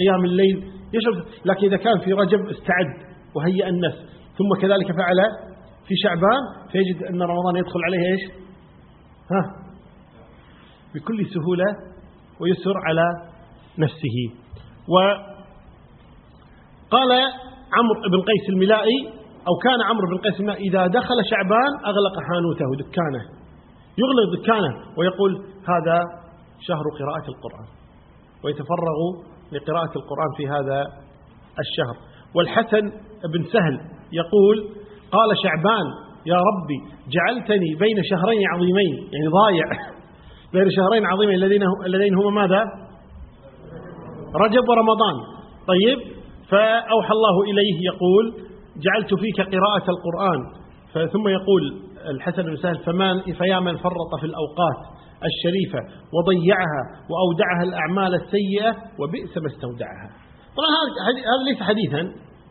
قيام الليل يشعر لكن إذا كان في رجب استعد وهيئ النفس. ثم كذلك فعل في شعبان فيجد أن رمضان يدخل عليه إيش؟ ها؟ بكل سهولة ويسر على نفسه. وقال عمرو بن قيس الملائي أو كان عمرو بن قيس الملائي إذا دخل شعبان أغلق حانوته دكانه يغلق دكانه ويقول هذا شهر قراءة القرآن ويتفرغ لقراءة القرآن في هذا الشهر. والحسن بن سهل يقول قال شعبان يا ربي جعلتني بين شهرين عظيمين يعني ضايع بين شهرين عظيمين الذين هما ماذا؟ رجب ورمضان. طيب فأوحى الله إليه يقول جعلت فيك قراءة القرآن. ثم يقول الحسن بن سهل فما فيا من فرط في الأوقات الشريفة وضيعها وأودعها الأعمال السيئة وبئس ما استودعها. طبعا هذا ليس حديثا.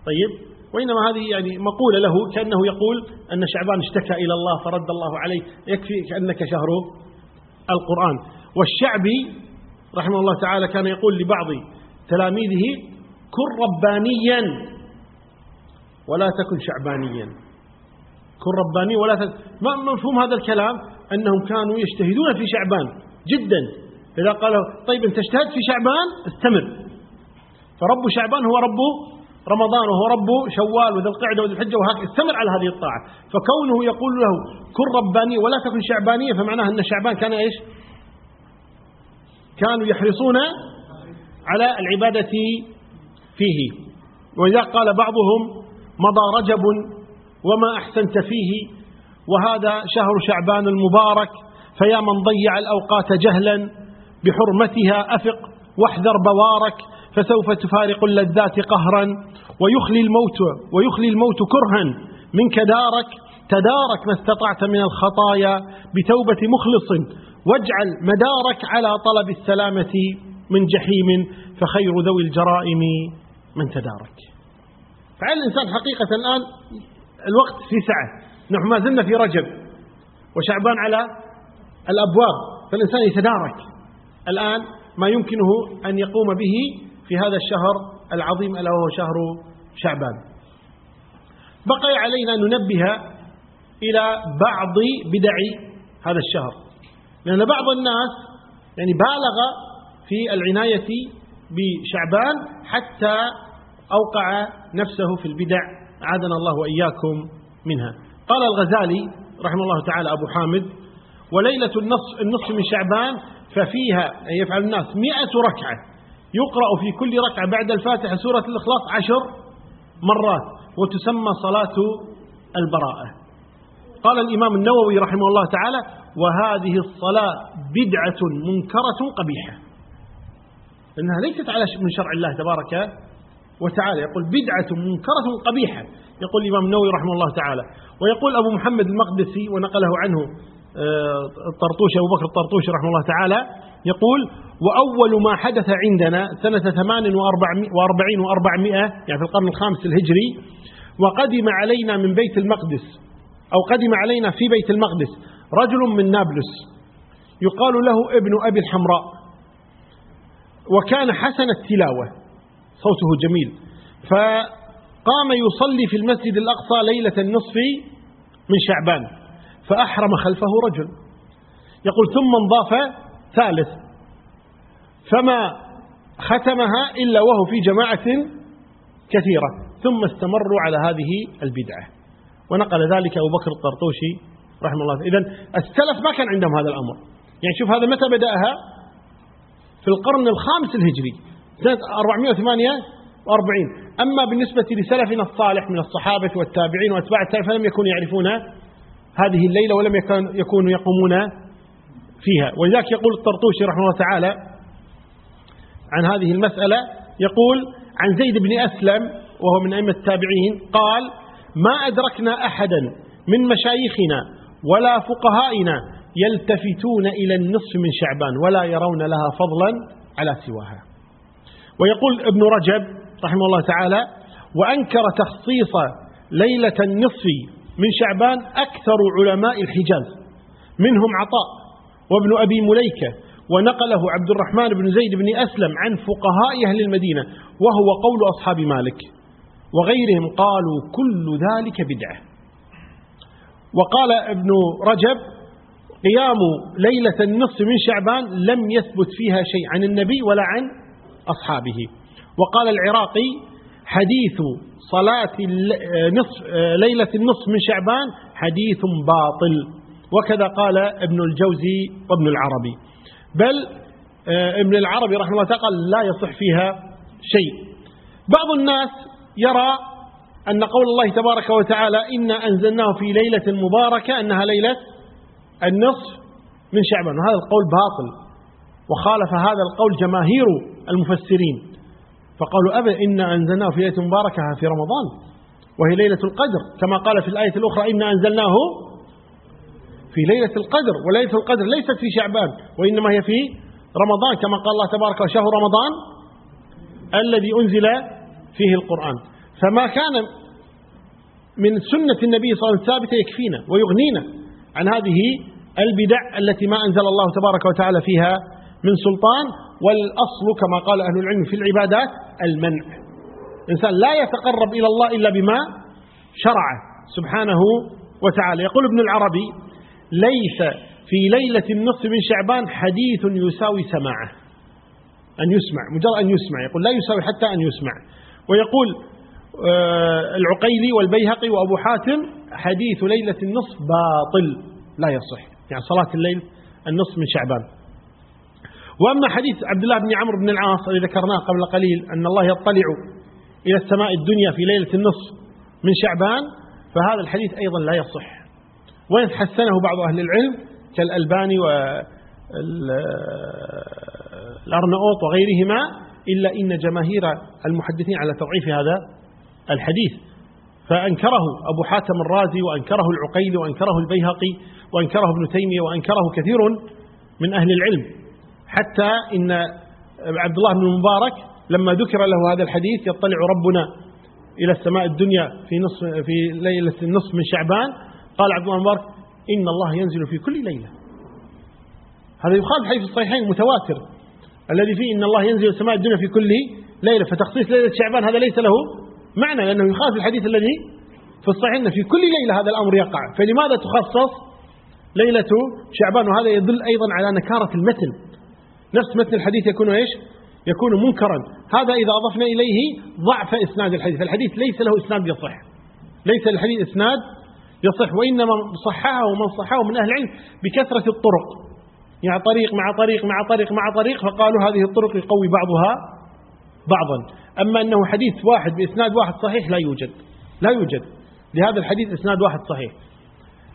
طيب وإنما هذه يعني مقولة له كأنه يقول أن شعبان اشتكى إلى الله فرد الله عليه يكفي كأنك شهر القرآن. والشعبي رحمه الله تعالى كان يقول لبعض تلاميذه كن ربانيا ولا تكن شعبانيا. كن رباني ولا تكن ما مفهوم هذا الكلام؟ أنهم كانوا يجتهدون في شعبان جدا. إذا قالوا طيب أنت اجتهدت في شعبان؟ استمر. فرب شعبان هو رب رمضان وهو ربه شوال وذي القعدة وذي الحجة وهكذا. استمر على هذه الطاعة. فكونه يقول له كن رباني ولا تكن شعبانية فمعناها أن شعبان كان إيش؟ كانوا يحرصون على العبادة فيه. وإذا قال بعضهم مضى رجب وما أحسنت فيه وهذا شهر شعبان المبارك فيا من ضيع الأوقات جهلا بحرمتها أفق واحذر بوارك فسوف تفارق اللذات قهرا ويخلي الموت ويخلي الموت كرها منك دارك تدارك ما استطعت من الخطايا بتوبة مخلص واجعل مدارك على طلب السلامة من جحيم فخير ذوي الجرائم من تدارك. فعلى الإنسان حقيقة الآن الوقت في سعة. نحن ما زلنا في رجب وشعبان على الأبواب فالإنسان يتدارك. الآن ما يمكنه أن يقوم به في هذا الشهر العظيم ألا وهو شهر شعبان. بقي علينا ننبه إلى بعض بدع هذا الشهر. لأن بعض الناس يعني بالغ في العناية بشعبان حتى أوقع نفسه في البدع. عادنا الله وإياكم منها. قال الغزالي رحمه الله تعالى أبو حامد وليلة النصف, النصف من شعبان ففيها يفعل الناس مئة ركعة. يقرأ في كل ركعة بعد الفاتحة سورة الإخلاص عشر مرات وتسمى صلاة البراءة. قال الإمام النووي رحمه الله تعالى وهذه الصلاة بدعة منكرة قبيحة. إنها ليست على من شرع الله تبارك وتعالى. يقول بدعة منكرة قبيحة. يقول الإمام النووي رحمه الله تعالى. ويقول أبو محمد المقدسي ونقله عنه آه، الطرطوشي أبو بكر الطرطوشي رحمه الله تعالى يقول وأول ما حدث عندنا سنة ثمان وأربعين وأربعمائة يعني في القرن الخامس الهجري وقدم علينا من بيت المقدس أو قدم علينا في بيت المقدس رجل من نابلس يقال له ابن أبي الحمراء. وكان حسن التلاوة صوته جميل. فقام يصلي في المسجد الأقصى ليلة النصف من شعبان فأحرم خلفه رجل. يقول ثم انضاف ثالث. فما ختمها إلا وهو في جماعة كثيرة ثم استمروا على هذه البدعة. ونقل ذلك أبو بكر الطرطوشي رحمه الله. إذا السلف ما كان عندهم هذا الأمر. يعني شوف هذا متى بدأها؟ في القرن الخامس الهجري سنة 448 أما بالنسبة لسلفنا الصالح من الصحابة والتابعين وأتباع التابعين فلم يكونوا يعرفون هذه الليلة ولم يكونوا يقومون فيها. ولذلك يقول الطرطوشي رحمه الله تعالى عن هذه المسألة يقول عن زيد بن أسلم وهو من أئمة التابعين قال ما أدركنا أحدا من مشايخنا ولا فقهائنا يلتفتون إلى النصف من شعبان ولا يرون لها فضلا على سواها. ويقول ابن رجب رحمه الله تعالى وأنكر تخصيص ليلة النصف من شعبان أكثر علماء الحجاز منهم عطاء وابن أبي مليكة ونقله عبد الرحمن بن زيد بن أسلم عن فقهاء أهل المدينة وهو قول أصحاب مالك. وغيرهم قالوا كل ذلك بدعة. وقال ابن رجب قيام ليلة النصف من شعبان لم يثبت فيها شيء عن النبي ولا عن أصحابه. وقال العراقي حديث صلاة نصف ليلة النصف من شعبان حديث باطل. وكذا قال ابن الجوزي وابن العربي. بل آه، ابن العربي رحمه الله تعالى لا يصح فيها شيء. بعض الناس يرى أن قول الله تبارك وتعالى إنا أنزلناه في ليلة مباركة أنها ليلة النصف من شعبان. وهذا القول باطل. وخالف هذا القول جماهير المفسرين. فقالوا أبدا إنا أنزلناه في ليلة مباركة في رمضان. وهي ليلة القدر. كما قال في الآية الأخرى إنا أنزلناه في ليلة القدر. وليلة القدر ليست في شعبان. وإنما هي في رمضان. كما قال الله تبارك وشهر رمضان الذي أنزل فيه القرآن. فما كان من سنة النبي صلى الله عليه وسلم ثابتة يكفينا ويغنينا عن هذه البدع التي ما أنزل الله تبارك وتعالى فيها من سلطان والأصل كما قال أهل العلم في العبادات المنع. الإنسان لا يتقرب إلى الله إلا بما شرعه سبحانه وتعالى. يقول ابن العربي ليس في ليلة النصف من شعبان حديث يساوي سماعه. أن يسمع مجرد أن يسمع. يقول لا يساوي حتى أن يسمع. ويقول آه، العقيلي والبيهقي وأبو حاتم حديث ليلة النصف باطل لا يصح. يعني صلاة الليل النصف من شعبان. وأما حديث عبد الله بن عمرو بن العاص الذي ذكرناه قبل قليل أن الله يطلع إلى السماء الدنيا في ليلة النصف من شعبان فهذا الحديث أيضا لا يصح. وإن حسنه بعض أهل العلم كالألباني والأرنؤوط وغيرهما إلا إن جماهير المحدثين على تضعيف هذا الحديث فأنكره أبو حاتم الرازي وأنكره العقيل وأنكره البيهقي وأنكره ابن تيمية وأنكره كثير من أهل العلم. حتى إن عبد الله بن المبارك لما ذكر له هذا الحديث يطلع ربنا إلى السماء الدنيا في نصف في ليلة النصف من شعبان قال عبد الله المبارك إن الله ينزل في كل ليلة. هذا يخالف حديث الصحيحين المتواتر الذي فيه إن الله ينزل السماء الدنيا في كل ليلة فتخصيص ليلة شعبان هذا ليس له معنى لأنه يخالف الحديث الذي في الصحيح أن في كل ليلة هذا الأمر يقع. فلماذا تخصص ليلة شعبان؟ وهذا يدل أيضا على نكارة المتن. نفس متن الحديث يكون إيش؟ يكون منكرا. هذا إذا أضفنا إليه ضعف إسناد الحديث. الحديث ليس له إسناد يصح. ليس للحديث إسناد يصح وإنما صححه من صححه من أهل العلم بكثرة الطرق. يعني طريق مع طريق مع طريق مع طريق فقالوا هذه الطرق يقوي بعضها بعضا. أما أنه حديث واحد بإسناد واحد صحيح لا يوجد لا يوجد. لهذا الحديث إسناد واحد صحيح.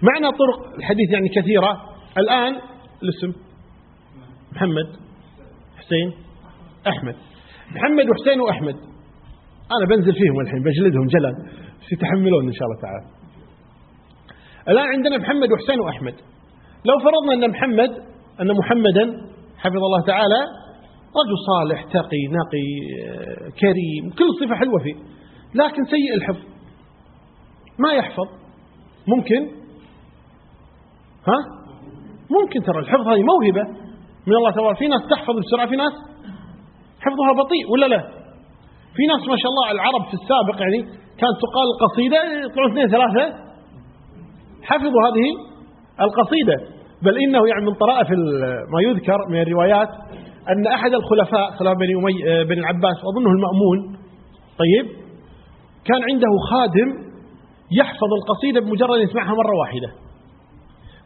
معنى طرق الحديث يعني كثيرة. الآن الاسم محمد حسين أحمد. محمد وحسين وأحمد. أنا بنزل فيهم الحين بجلدهم جلد. سيتحملون إن شاء الله تعالى. الآن عندنا محمد وحسين وأحمد. لو فرضنا أن محمد أن محمدا حفظ الله تعالى رجل صالح تقي نقي كريم كل صفة حلوة فيه لكن سيء الحفظ ما يحفظ. ممكن؟ ها؟ ممكن ترى الحفظ هذه موهبة من الله تبارك في ناس تحفظ بسرعة في ناس حفظها بطيء ولا لا؟ في ناس ما شاء الله العرب في السابق يعني كانت تقال القصيدة يطلعون اثنين ثلاثة حفظوا هذه القصيدة. بل إنه يعني من طرائف ما يذكر من الروايات أن أحد الخلفاء خلفاء بن, أمي بن العباس أظنه المأمون طيب كان عنده خادم يحفظ القصيدة بمجرد أن يسمعها مرة واحدة.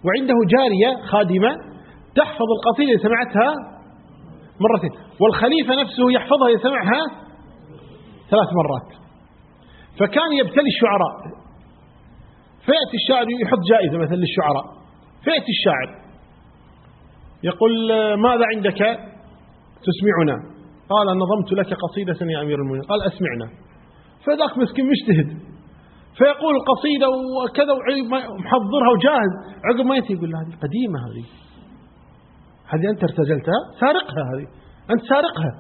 وعنده جارية خادمة تحفظ القصيدة سمعتها مرتين. والخليفة نفسه يحفظها يسمعها ثلاث مرات. فكان يبتلي الشعراء. فيأتي الشاعر يحط جائزة مثلا للشعراء. فيأتي الشاعر. يقول ماذا عندك تسمعنا؟ قال نظمت لك قصيدة يا أمير المؤمنين. قال أسمعنا. فذاك مسكين مجتهد. فيقول القصيدة وكذا ومحضرها وجاهز. عقب ما يأتي يقول هذه قديمة هذه. هذه أنت ارتجلتها؟ سارقها هذه. أنت سارقها.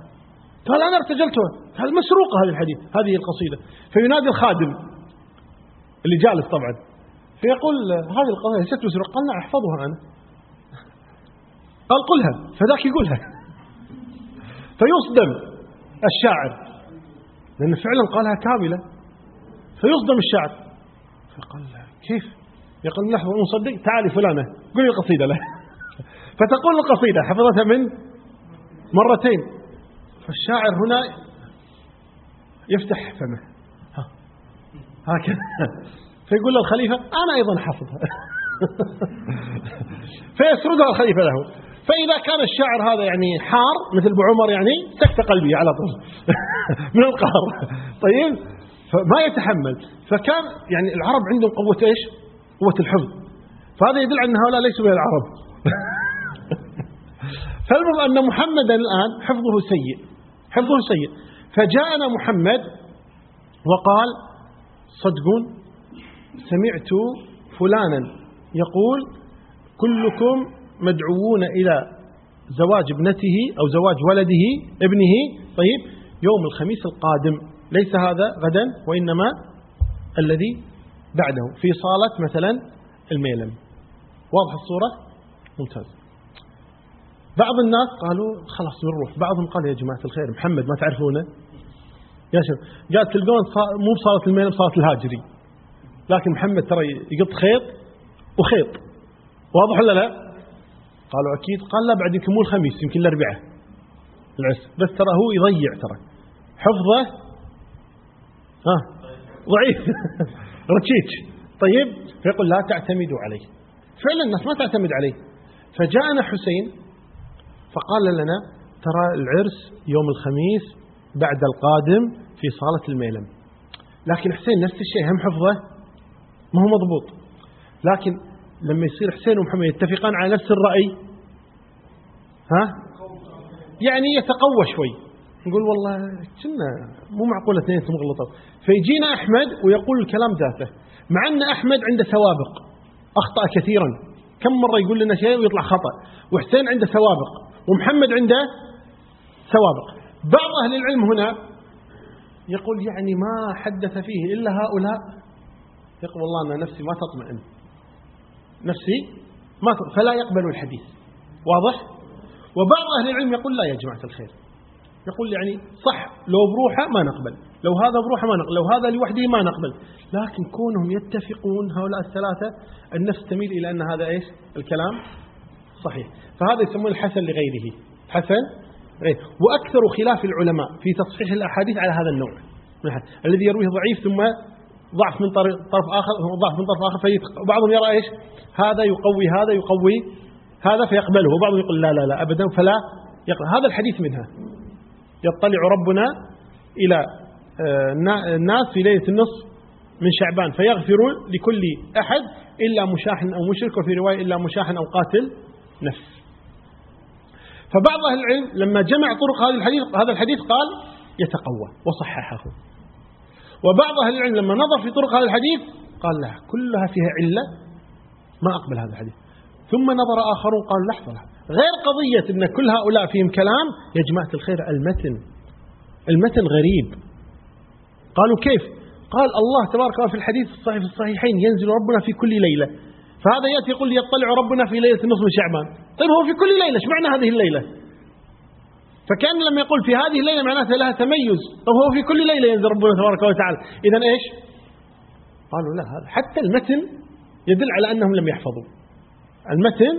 قال أنا ارتجلتها. هذه مسروقة هذه الحديث هذه القصيدة. فينادي الخادم اللي جالس طبعا. فيقول هذه القصيدة ليست مسروقة قال نعم احفظها أنا. قال قلها فذاك يقولها فيصدم الشاعر. لأن فعلا قالها كاملة. فيصدم الشاعر. فقال كيف؟ يقول لحظة مصدق. تعالي فلانة. قولي القصيدة له. <laughs> فتقول القصيدة حفظتها من؟ مرتين. فالشاعر هنا يفتح فمه. هكذا. <laughs> فيقول له الخليفة أنا أيضا حفظها <laughs> فيسردها الخليفة له. فإذا كان الشاعر هذا يعني حار مثل أبو عمر يعني سكت قلبي على طول. <laughs> من القهر. طيب؟ فما يتحمل. فكان يعني العرب عندهم قوة إيش؟ قوة الحفظ. فهذا يدل على أن هؤلاء ليسوا من العرب. <laughs> فالمهم أن محمدا الآن حفظه سيء. حفظه سيء. فجاءنا محمد وقال صدقون؟ سمعت فلانا يقول كلكم مدعوون إلى زواج ابنته أو زواج ولده ابنه. طيب يوم الخميس القادم. ليس هذا غدا وإنما الذي بعده. في صالة مثلا الميلم واضح الصورة؟ ممتاز. بعض الناس قالوا خلاص نروح بعضهم قال يا جماعة الخير محمد ما تعرفونه؟ يا شباب قال تلقون مو بصالة الميلم صالة الهاجري. لكن محمد ترى يقط خيط وخيط. واضح ولا لا؟ قالوا أكيد. قال لا بعد يمكن مو الخميس يمكن الأربعاء. العس بس ترى هو يضيع ترى. حفظة؟ ها؟ ضعيف. <laughs> ركيك. طيب. فيقول لا تعتمدوا عليه. فعلا الناس ما تعتمد عليه. فجاءنا حسين فقال لنا ترى العرس يوم الخميس بعد القادم في صالة الميلم. لكن حسين نفس الشيء هم حفظة؟ ما هو مضبوط. لكن لما يصير حسين ومحمد يتفقان على نفس الرأي ها؟ يعني يتقوى شوي. نقول والله كنا مو معقولة اثنين مغلطة فيجينا أحمد ويقول الكلام ذاته مع أن أحمد عنده سوابق أخطأ كثيرا. كم مرة يقول لنا شيء ويطلع خطأ وحسين عنده سوابق ومحمد عنده سوابق. بعض أهل العلم هنا يقول يعني ما حدث فيه إلا هؤلاء يقول والله أنا نفسي ما تطمئن. نفسي ما تطمئن. فلا يقبل الحديث. واضح؟ وبعض أهل العلم يقول لا يا جماعة الخير. يقول يعني صح لو بروحه ما نقبل. لو هذا بروحه ما نقبل. لو هذا لوحده ما نقبل. لكن كونهم يتفقون هؤلاء الثلاثة النفس تميل إلى أن هذا إيش؟ الكلام صحيح. فهذا يسمونه الحسن لغيره. حسن غير وأكثر خلاف العلماء في تصحيح الأحاديث على هذا النوع. الذي يرويه ضعيف ثم ضعف من طرف آخر ضعف من طرف آخر فبعضهم يرى إيش؟ هذا يقوي هذا يقوي هذا فيقبله وبعضهم يقول لا لا لا أبدا فلا يقبل. هذا الحديث منها. يطلع ربنا إلى آه، الناس في ليلة النصف من شعبان فيغفر لكل أحد إلا مشاحن أو مشرك وفي رواية إلا مشاحن أو قاتل نفس. فبعض أهل العلم لما جمع طرق هذا الحديث هذا الحديث قال يتقوى وصححه. وبعض أهل العلم لما نظر في طرق هذا الحديث قال لا كلها فيها علة ما أقبل هذا الحديث. ثم نظر آخرون قالوا لحظة غير قضية أن كل هؤلاء فيهم كلام يا جماعة الخير المتن المتن غريب. قالوا كيف؟ قال الله تبارك وتعالى في الحديث الصحيح في الصحيحين ينزل ربنا في كل ليلة. فهذا يأتي يقول يطلع ربنا في ليلة من شعبان. طيب هو في كل ليلة إيش معنى هذه الليلة؟ فكأن لما يقول في هذه الليلة معناتها لها تميز. طيب هو في كل ليلة ينزل ربنا تبارك وتعالى. إذا إيش؟ قالوا لا هذا حتى المتن يدل على أنهم لم يحفظوا. المتن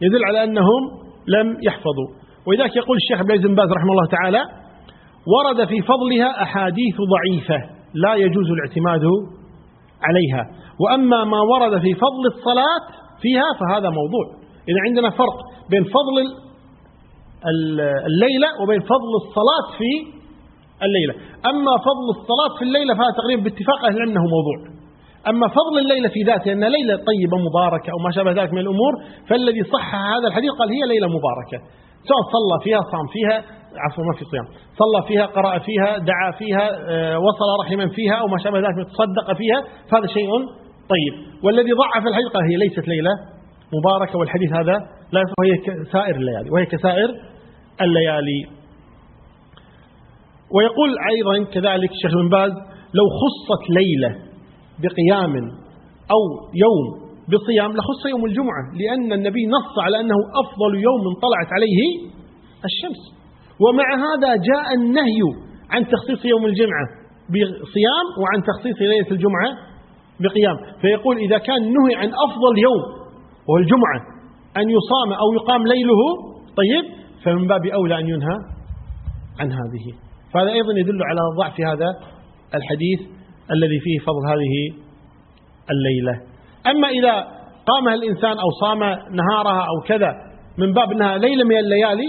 يدل على أنهم لم يحفظوا. ولذلك يقول الشيخ بن باز رحمه الله تعالى ورد في فضلها أحاديث ضعيفة لا يجوز الاعتماد عليها. وأما ما ورد في فضل الصلاة فيها فهذا موضوع. إذا عندنا فرق بين فضل الليلة وبين فضل الصلاة في الليلة. أما فضل الصلاة في الليلة فهذا تقريبا باتفاق أهل أنه موضوع. أما فضل الليلة في ذاته أن ليلة طيبة مباركة أو ما شابه ذلك من الأمور فالذي صح هذا الحديث قال هي ليلة مباركة. سواء صلى فيها صام فيها عفوا ما في صيام. صلى فيها قرأ فيها دعا فيها آه، وصل رحما فيها أو ما شابه ذلك تصدق فيها فهذا شيء طيب. والذي ضعف الحديث قال هي ليست ليلة مباركة والحديث هذا لا وهي كسائر الليالي وهي كسائر الليالي. ويقول أيضا كذلك الشيخ بن باز لو خصت ليلة بقيام أو يوم بصيام لخص يوم الجمعة لأن النبي نص على أنه أفضل يوم طلعت عليه الشمس. ومع هذا جاء النهي عن تخصيص يوم الجمعة بصيام وعن تخصيص ليلة الجمعة بقيام. فيقول إذا كان نهي عن أفضل يوم وهو الجمعة أن يصام أو يقام ليله طيب؟ فمن باب أولى أن ينهى عن هذه. فهذا أيضا يدل على ضعف هذا الحديث الذي فيه فضل هذه الليلة. أما إذا قامها الإنسان أو صام نهارها أو كذا من باب أنها ليلة من الليالي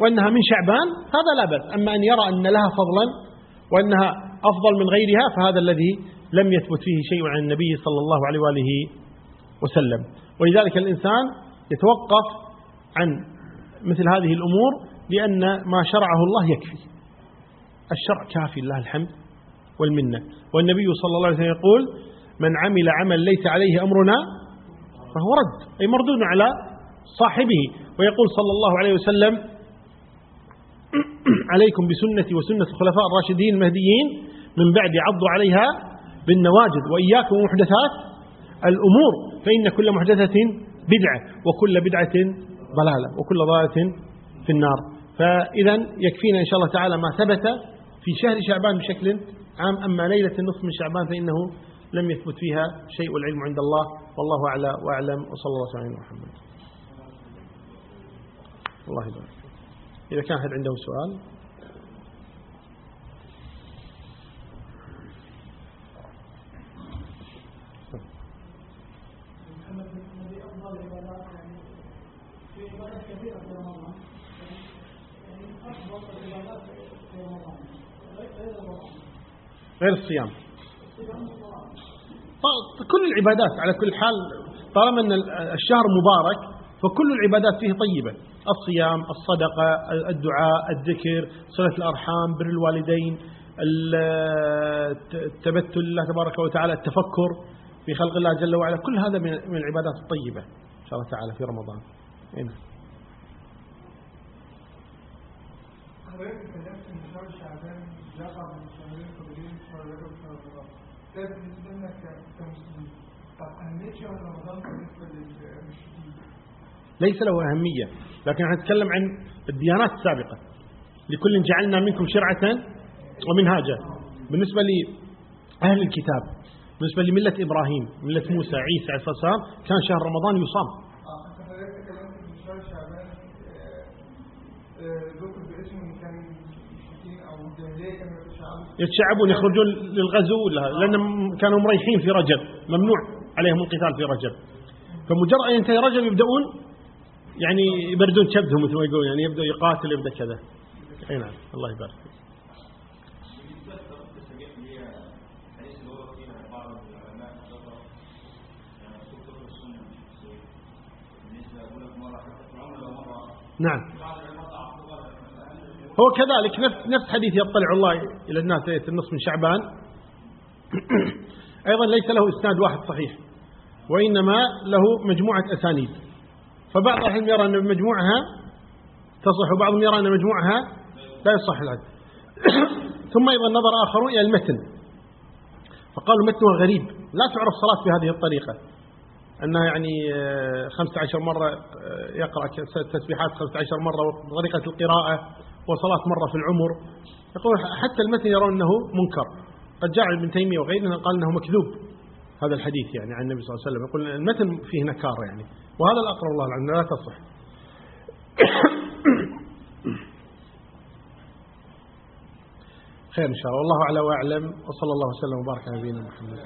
وأنها من شعبان هذا لا بأس. أما أن يرى أن لها فضلا وأنها أفضل من غيرها فهذا الذي لم يثبت فيه شيء عن النبي صلى الله عليه وآله وسلم. ولذلك الإنسان يتوقف عن مثل هذه الأمور لأن ما شرعه الله يكفي. الشرع كافي الله الحمد والمنة. والنبي صلى الله عليه وسلم يقول من عمل عمل ليس عليه أمرنا فهو رد. أي مردود على صاحبه. ويقول صلى الله عليه وسلم <clears throat> عليكم بسنتي وسنة الخلفاء الراشدين المهديين من بعد عضوا عليها بالنواجد وإياكم محدثات الأمور فإن كل محدثة بدعة وكل بدعة ضلالة وكل ضلالة في النار. فإذا يكفينا إن شاء الله تعالى ما ثبت في شهر شعبان بشكل عام أما ليلة النصف من شعبان فإنه لم يثبت فيها شيء والعلم عند الله. والله أعلى وأعلم وصلى الله عليه محمد. الله يبارك. إذا كان أحد عنده سؤال؟ غير الصيام. كل العبادات على كل حال طالما أن الشهر مبارك فكل العبادات فيه طيبة. الصيام الصدقة الدعاء الذكر صلة الأرحام بر الوالدين التبتل الله تبارك وتعالى التفكر في خلق الله جل وعلا. كل هذا من العبادات الطيبة إن شاء الله تعالى في رمضان. هنا ليس له أهمية لكن نتكلم عن الديانات السابقة. لكل جعلنا منكم شرعة ومنهاجا. بالنسبة لأهل الكتاب بالنسبة لملة إبراهيم ملة موسى عيسى عليه الصلاة والسلام كان شهر رمضان يصام. يتشعبون يخرجون للغزو لأنهم كانوا مريحين في رجب ممنوع عليهم القتال في رجب. فمجرد أن ينتهي رجب يبدأون يعني يبردون كبدهم مثل ما يقولون يعني يبدأ يقاتل يبدأ كذا. أي نعم الله يبارك. نعم. هو كذلك نفس نفس حديث يطلع الله إلى الناس ليلة النصف من شعبان. <coughs> أيضا ليس له إسناد واحد صحيح وإنما له مجموعة أسانيد. فبعض العلم يرى أن مجموعها تصح وبعضهم يرى أن مجموعها لا يصح العد <coughs> ثم أيضا نظر آخرون إلى المتن. فقالوا متنها غريب. لا تعرف صلاة بهذه الطريقة. أنها يعني 15 آه، مرة آه، يقرأ تسبيحات 15 مرة وطريقة القراءة. وصلاة مرة في العمر. يقول حتى المتن يرون أنه منكر. قد جاء ابن تيمية وغيره قال أنه مكذوب. هذا الحديث يعني عن النبي صلى الله عليه وسلم. يقول المتن فيه نكار يعني. وهذا الأقرب الله عنه لا تصح. <coughs> خير إن شاء الله. والله أعلى وأعلم. وصلى الله وسلم وبارك على نبينا محمد.